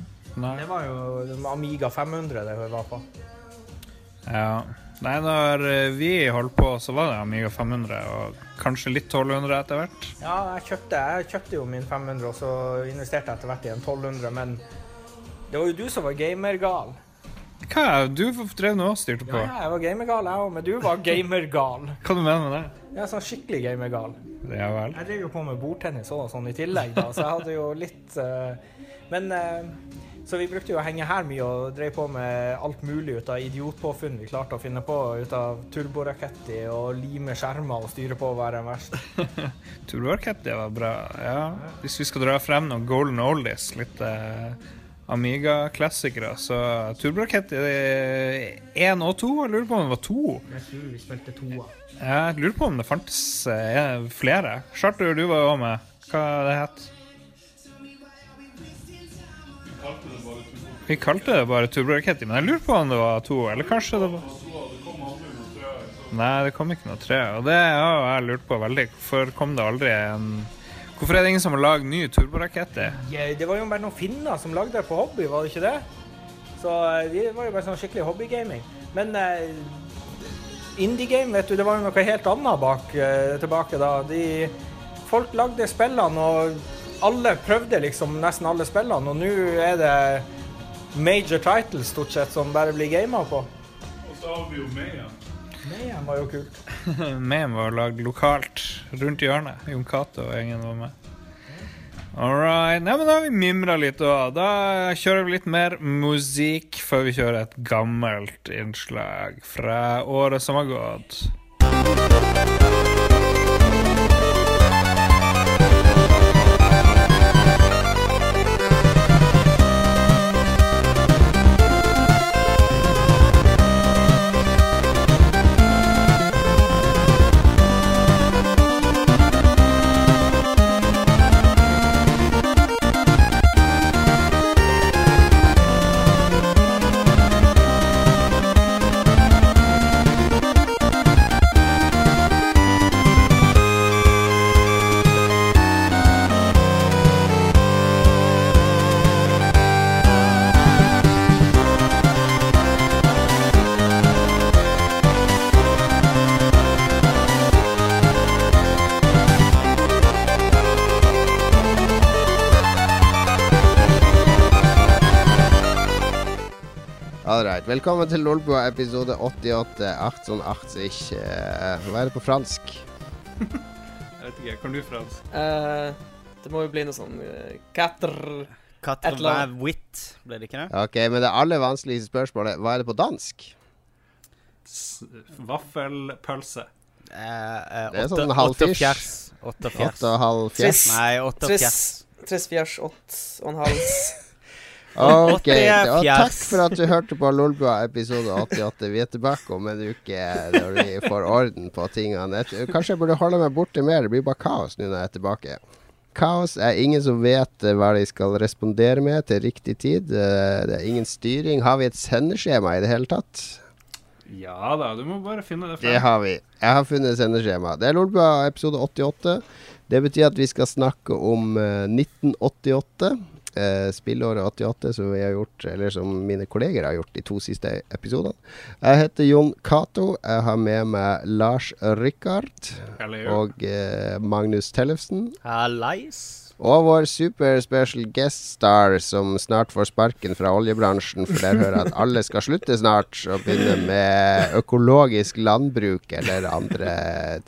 Nei. Det var jo Amiga 500 det var på. Ja. Nei, når eh, vi holdt på, så var det Amiga 500, og kanskje litt 1200 etter hvert. Ja, jeg kjøpte, jeg kjøpte jo min 500, og så investerte jeg etter hvert i en 1200, men det var jo du som var gamergal. Hva? Du drev nå og styrte på. Ja, jeg var gamergal, jeg òg, men du var gamergal. Hva du mener med det? Ja, sånn skikkelig gamergal. Ja vel. Jeg driver jo på med bordtennis og sånn i tillegg, da, så jeg hadde jo litt uh, Men uh, Så vi brukte jo å henge her mye og drev på med alt mulig ut av idiotpåfunn vi klarte å finne på. Ut av turboraketti og lime skjermer og styre på hver en verst. Turboarkett, det var bra. Ja. Hvis vi skal dra frem noen golden oldies, litt eh, Amiga-klassikere, så Turboarkett 1 og 2. Jeg lurer på om det var to. Jeg tror vi spilte toa. Jeg lurer på om det fantes eh, flere. Charter, du var jo med. Hva det het Vi kalte det bare Turboraketti, men jeg lurer på om det var to, eller kanskje det var Nei, det kom ikke noe tre. Og det har jeg lurt på veldig. Hvorfor kom det aldri en Hvorfor er det ingen som har lagd ny turboraketter? Ja, det var jo bare noen finner som lagde det på hobby, var det ikke det? Så eh, det var jo bare sånn skikkelig hobbygaming. Men eh, indie-game, vet du, det var jo noe helt annet bak, eh, tilbake da. De, folk lagde spillene, og alle prøvde liksom nesten alle spillene, og nå er det major titles stort sett som bare blir gama på. Og så har vi jo Meia. Mayhem var jo kult. Mayhem var lagd lokalt rundt hjørnet. Jon Cato og gjengen var med. All right. Nei, men da har vi mimra litt òg. Da kjører vi litt mer musikk før vi kjører et gammelt innslag fra året som har gått. Velkommen til Lolbua episode 88. 1880. Eh, Hva er det på fransk? Jeg vet ikke. Kan du, fransk? Eh, det må jo bli noe sånn uh, Quatre Katter Et eller annet. wit, ble det ikke det? Ok, men det aller vanskeligste spørsmålet Hva er det på dansk? S- Vaffelpølse. Eh, eh, Det er sånn halv åtte firs. fjers. Åtte. Åtte og halv fjers. Nei, åtte og fjers. triss fjers, ått og en hals. Ok, og takk for at du hørte på Lolbua episode 88. Vi er tilbake om en uke når vi får orden på tingene. Kanskje jeg burde holde meg borte mer. Det blir bare kaos nå når jeg er tilbake. Kaos er ingen som vet eh, hva de skal respondere med til riktig tid. Eh, Det er ingen styring. Har vi et sendeskjema i det hele tatt? Ja da, du må bare finne det Det har vi. Jeg har funnet sendeskjema. Det er Lolbua episode 88. Det betyr at vi skal snakke om eh, 1988. Eh, spillåret 88, som vi har gjort Eller som mine kolleger har gjort de to siste episodene. Jeg heter Jon Cato. Jeg har med meg Lars Rikard og eh, Magnus Tellefsen. Hallais. Og vår super special guest star som snart får sparken fra oljebransjen, for der hører jeg at alle skal slutte snart og begynne med økologisk landbruk eller andre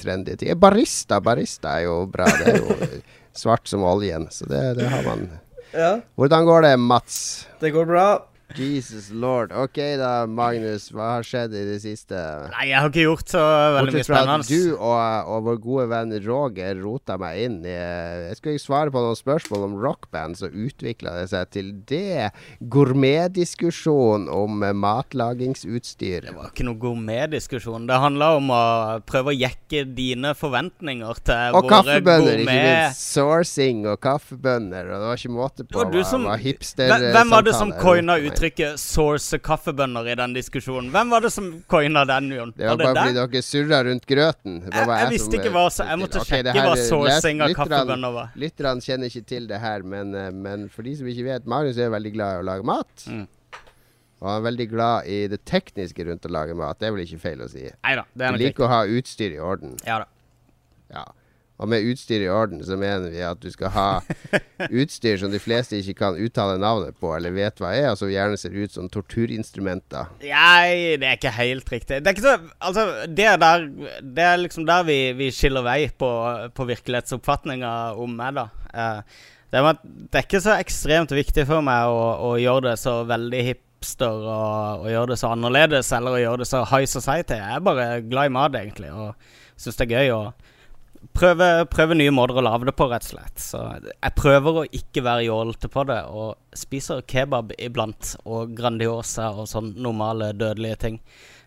trendy ting. Barista, barista er jo bra. Det er jo svart som oljen, så det, det har man. Ja, Hvordan går det, Mats? det går bra. Jesus lord. Ok da, Magnus. Hva har skjedd i det siste? Nei, jeg har ikke gjort så veldig mye spennende. du og, og vår gode venn Roger rota meg inn i Jeg skulle svare på noen spørsmål om rockband, så utvikla det seg til det. Gourmetdiskusjon om matlagingsutstyr. Det var ikke noe gourmetdiskusjon. Det handla om å prøve å jekke dine forventninger til Og våre kaffebønner, ikke minst. Sourcing og kaffebønner. Og det var ikke måte på var du hva, som- hva hipster Hvem var det som coina meg. Uttrykket 'source kaffebønner' i den diskusjonen? Hvem var det som coina den, Jon? Det var Var det bare deg? fordi dere surra rundt grøten. Det Jeg- jeg visste ikke eh, hva- så jeg måtte okay, sjekke her hva sourcing av kaffebønner var. Lytterne kjenner ikke til det her, men, eh, men for de som ikke vet Marius er veldig glad i å lage mat. Mm. Og han er veldig glad i det tekniske rundt å lage mat. Det er vel ikke feil å si. Neida, det er nok Du liker å ha utstyr i orden. Ja da. Ja. Og med utstyr i orden så mener vi at du skal ha utstyr som de fleste ikke kan uttale navnet på eller vet hva er, og som gjerne ser ut som torturinstrumenter. Nei, det er ikke helt riktig. Det er ikke så Altså, det er der Det er liksom der vi, vi skiller vei på, på virkelighetsoppfatninga om meg, da. Eh, det, er det er ikke så ekstremt viktig for meg å, å gjøre det så veldig hipster og, og gjøre det så annerledes, eller å gjøre det så high society. Jeg er bare glad i mat, egentlig, og syns det er gøy å prøve, prøve nye måter å lage det på, rett og slett. Så jeg prøver å ikke være jålete på det, og spiser kebab iblant, og Grandiosa og sånn normale dødelige ting.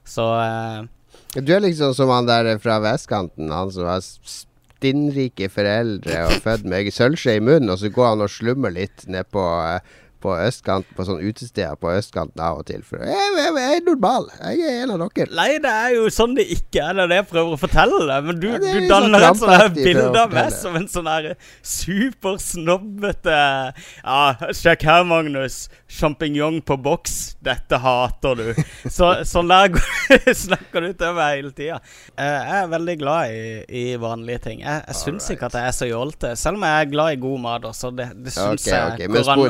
Så eh, Du er liksom som han der fra vestkanten, han som har stinnrike foreldre og født med sølvskje i munnen, og så går han og slummer litt ned på, eh, på østkanten, på sånne utesteder på østkanten av og til. For jeg, jeg, jeg er normal. Jeg er en av dere. Nei, det er jo sånn det ikke er. Det er det jeg prøver å fortelle deg. Men du, Ja, du litt sånn danner et sånt bilde av meg som en sånn her supersnobbete Ja, sjekk her, Magnus. Sjampinjong på boks. Dette hater du. Så, sånn der snakker du til meg hele tida. Jeg er veldig glad i, i vanlige ting. Jeg, jeg syns ikke at jeg er så jålete. Selv om jeg er glad i god mat. Også, det det syns okay, ok. jeg Men går an å-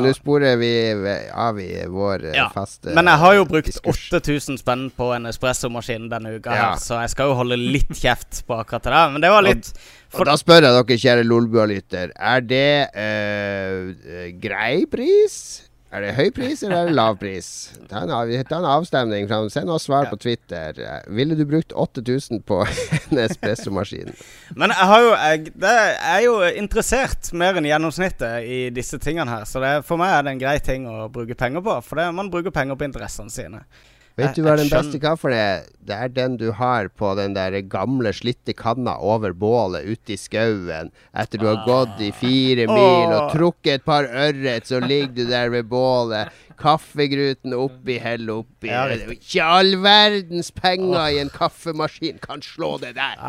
sporer vi av i vår eh, ja. faste Men jeg har jo brukt 8000 spenn på en espressomaskin denne uka, Ja. her, så jeg skal jo holde litt kjeft på akkurat det der. Men det var litt Og da spør jeg dere, kjære Lolbua-lytter, er det eh, grei pris? Er det høy pris, eller er det lav pris? Ta en, av, ta en avstemning. Fra, send oss svar på Twitter. Ville du brukt 8000 på en espressomaskin? Men jeg har jo jeg er jo interessert mer enn gjennomsnittet i disse tingene her. Så det, for meg er det en grei ting å bruke penger på. For det, man bruker penger på interessene sine. Vet du hva den beste kaffen er? Det er den du har på den der gamle, slitte kanna over bålet ute i skauen. Etter du har gått i fire mil og trukket et par ørret, så ligger du der ved bålet. Kaffegruten oppi, hell oppi. Ikke all verdens penger i en kaffemaskin kan slå det der.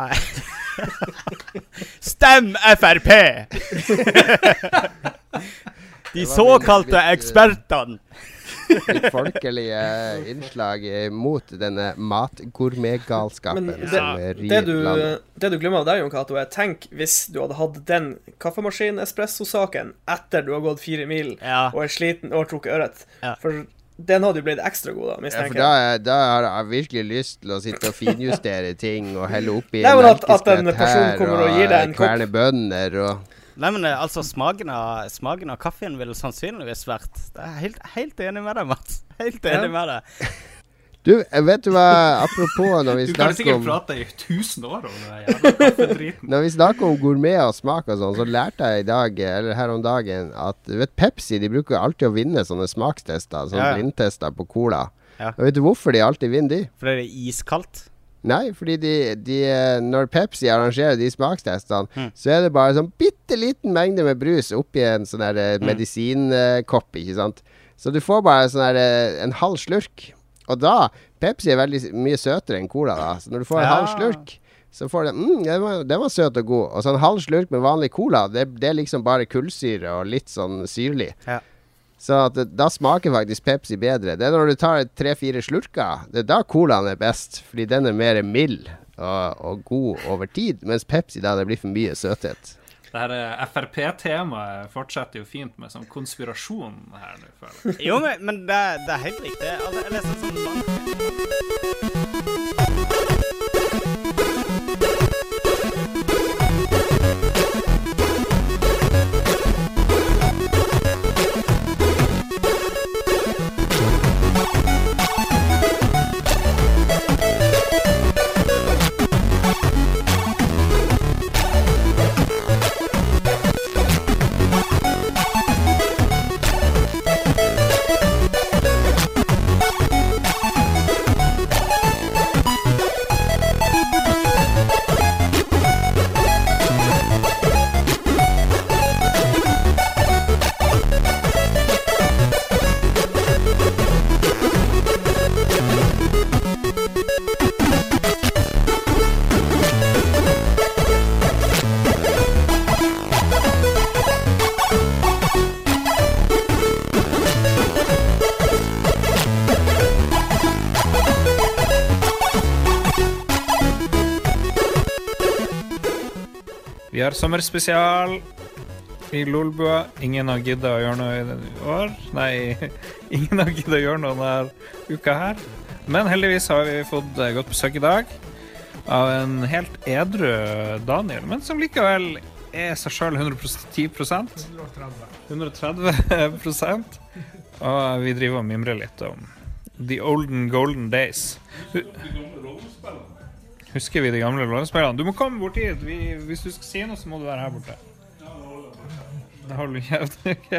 Stem Frp! De såkalte ekspertene. Litt folkelige innslag mot denne matgourmetgalskapen Men som det, rir du, landet. det du glemmer der, Jon Cato, er tenk hvis du hadde hatt den kaffemaskin-espresso-saken etter du har gått fire mil og er sliten og har trukket ørret. For den hadde jo blitt ekstra god, da, Ja, for da, er- da har jeg virkelig lyst til å sitte og finjustere ting og helle oppi melkeskvett her og og kverne bønner og Nei, men eh, altså, smaken av, smaken av kaffen ville sannsynligvis vært Jeg er helt, helt enig med deg, Mats. Helt enig Ja. med deg. Du, eh, vet du hva Apropos når vi Du kan sikkert om prate i 1000 år om det jævla kaffedriten. Når vi snakker om gourmet og smak og sånn, så lærte jeg i dag, eller her om dagen, at du vet Pepsi de bruker alltid å vinne sånne smakstester, sånne ja. blindtester på cola. Ja. Og vet du hvorfor de alltid vinner de? Fordi det er iskaldt. Nei, fordi de, de Når Pepsi arrangerer de smakstestene, Mm. så er det bare sånn bitte liten mengde med brus oppi en sånn eh, Mm. medisinkopp, ikke sant. Så du får bare sånn eh, en halv slurk. Og da Pepsi er veldig mye søtere enn cola, da. Så når du får en Ja. halv slurk, så får du mm, den, var, den var søt og god. Og så en halv slurk med vanlig cola, det, det er liksom bare kullsyre og litt sånn syrlig. Ja. Så at det, da smaker faktisk Pepsi bedre. Det er når du tar tre-fire slurker. Det er da colaen er best, fordi den er mer mild og, og god over tid. Mens Pepsi da det blir for mye søthet. Det her eh, Frp-temaet fortsetter jo fint med sånn konspirasjon her nå. føler jeg. Jo, men, men det, det er helt riktig. Altså, jeg leste sånn Har sommerspesial i Lolbua. Ingen har gidda å gjøre noe i år. Nei, ingen har gidda å gjøre noe denne uka her. Men heldigvis har vi fått godt besøk i dag av en helt edru Daniel, men som likevel er seg sjøl 110% 130% Og vi driver og mimrer litt om the olden golden days. Hu- Husker vi de gamle rollespillene? Du må komme bort hit. Vi, hvis du skal si noe, så må du være her borte. Det holder kjeft. ok.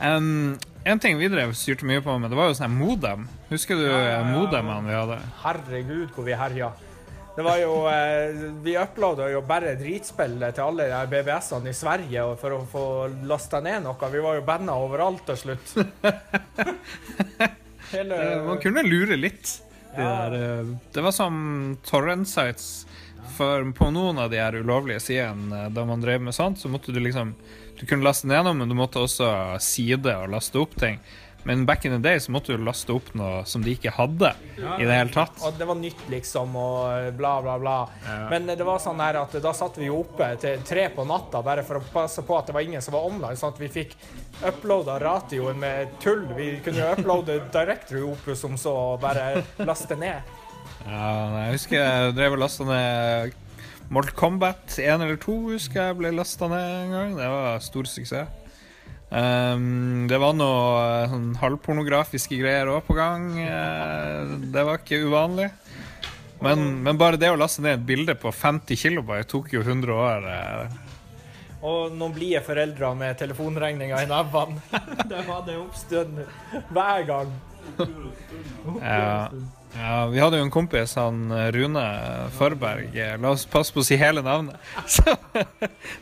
Um, en ting vi drev styrte mye på med, det var jo sånn modem. Husker du eh, modemene vi hadde? Herregud, hvor vi herja. Det var jo eh, Vi uploada jo bare dritspill til alle de BBS-ene i Sverige og for å få lasta ned noe. Vi var jo banna overalt til slutt. Hele Man kunne lure litt. De der, eh, det var som torrent sites. For på noen av de her ulovlige sidene eh, da man drev med sånt, så måtte du liksom Du kunne laste ned noe, men du måtte også side og laste opp ting. Men back in the day så måtte du laste opp noe som de ikke hadde i det hele tatt. Og det var nytt, liksom, og bla, bla, bla. Ja. Men det var sånn her at da satt vi jo oppe til tre på natta bare for å passe på at det var ingen som var online, sånn at vi fikk uploada ratioen med tull. Vi kunne jo uploade Directory Opus som så, og bare laste ned. Ja, jeg husker jeg drev og lasta ned Mortal Kombat 1 eller 2 husker jeg ble lasta ned en gang. Det var stor suksess. Ehm, det var noe eh, sånn halvpornografiske greier òg på gang. Uh, det var ikke uvanlig. Men, men bare det å laste ned et bilde på 50 kB tok jo 100 år. Uh. Og noen blide foreldre med telefonregninga i nevene. det var det oppstøtt hver gang. Ja, ja, vi hadde jo en kompis, han eh, Rune Forberg. eh, La oss passe på å si hele navnet. Som,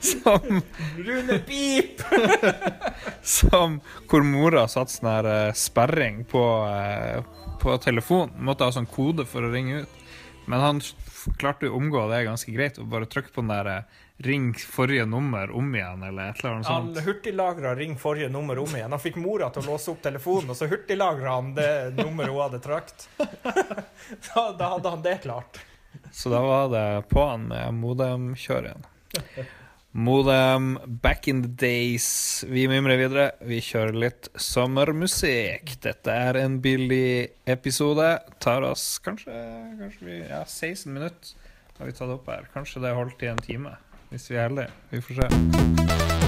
som Rune Pip! som hvor mora satte sånn her eh, sperring på, på telefonen. Måtte ha sånn kode for å ringe ut. Men han klarte å omgå det ganske greit og bare trykke på den der 'ring forrige nummer' om igjen, eller et eller annet Han sånt. hurtiglagra ring forrige nummer om igjen. Han fikk mora til å låse opp telefonen, og så hurtiglagra han det nummeret hun hadde trakt. da, da hadde han det klart. Så da var det på'n med modem-kjøret. Modem back in the days. Vi mimrer videre. Vi kjører litt sommermusikk. Dette er en billig episode. Tar oss kanskje, kanskje vi, ja, 16 minutter har vi tatt opp her. Kanskje det holdt i en time, hvis vi er heldige. Vi får se.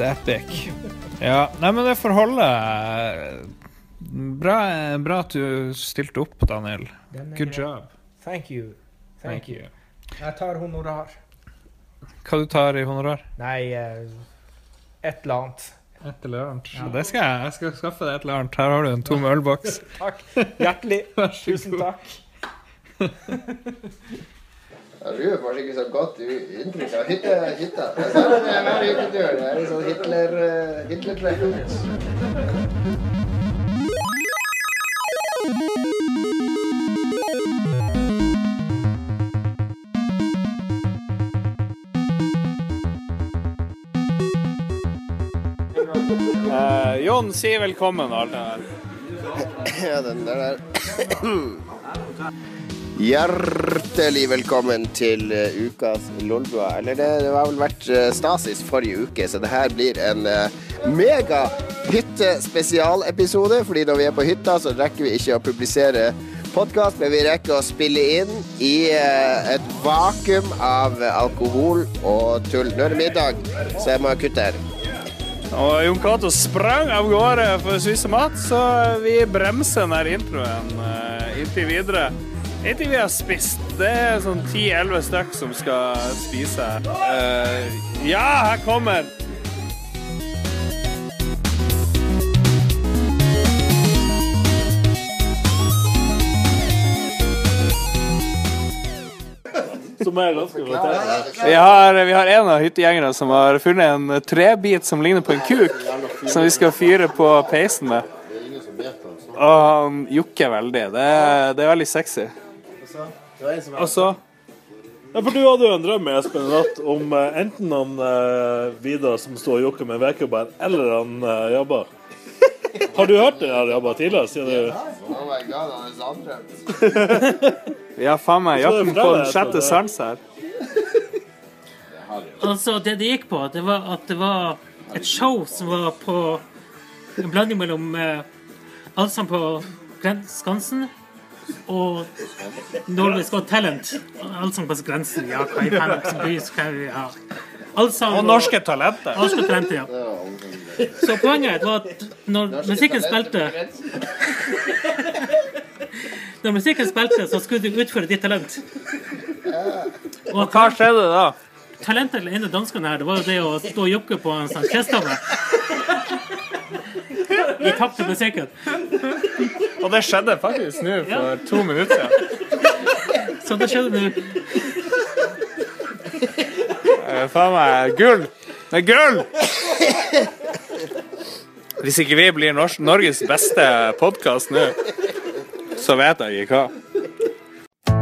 It's epic. Ja, nei, men det får holde. Bra, bra at du stilte opp, Daniel. Good job. Thank you. Thank, Thank you. Jeg tar honorar. Hva du tar i honorar? Nei, eh, et eller annet. Et eller annet. Ja. Det skal jeg. Jeg skal skaffe deg et eller annet. Her har du en tom ølboks. Takk. Hjertelig. Tusen takk. Du får ikke så godt inntrykk av hytte, hytta. Det hver hyttetur. Det er sånn Hitler, uh, Hitler Uh, Jon, si velkommen, der. Ja, den der der. Hjertelig velkommen til eh, ukas Lolbua. Eller det, det har vel vært eh, stasis forrige uke, så det her blir en uh, mega hyttespesialepisode. Fordi når vi er på hytta, så rekker vi ikke å publisere podkast, men vi rekker å spille inn i eh, et vakuum av alkohol og tull. Nå er det middag, så jeg må kutte her. Og Jon Cato sprang av gårde for å spise mat, så vi bremser denne introen inntil videre. Inntil vi har spist. Det er sånn 10-11 stykk som skal spise. Uh, ja, her kommer er. Vi har, vi har en av hyttegjengerne som har funnet en trebit som ligner på en kuk, som vi skal fyre på peisen med. Og han jokker veldig. Det er, det er veldig sexy. Og så Ja, for du hadde jo en drøm Espen, natt om eh, enten han eh, Vidar som står og jokker med en vedkubber, eller han eh, Jabba. Har du hørt det her Jabba tidligere? Siden du... Oh my god, han er samdrept. Vi har faen meg jakten på den sjette sans her. Altså, det det gikk på, det var at det var et show som var på en blanding mellom eh, Allsang på Gren Skansen og Norway's Got Talent. Allsang på grensen, ja. Hva i faen bys, skal vi ja. Allsang Og Norske Talenter. Norske Talenter, ja. Så poenget var at når musikken spilte Når musikken spilte, så skulle du utføre ditt talent. Og hva skjedde da? Talentet til en av danskene her, det var jo det å stå og jokke på en sånn kjestave. I tapte til musikken. Og det skjedde faktisk nå for to minutter siden. Så det skjedde nå. Faen meg gull! Det er gull! Hvis ikke vi blir Norges beste podkast nå, så vet jeg ikke hva.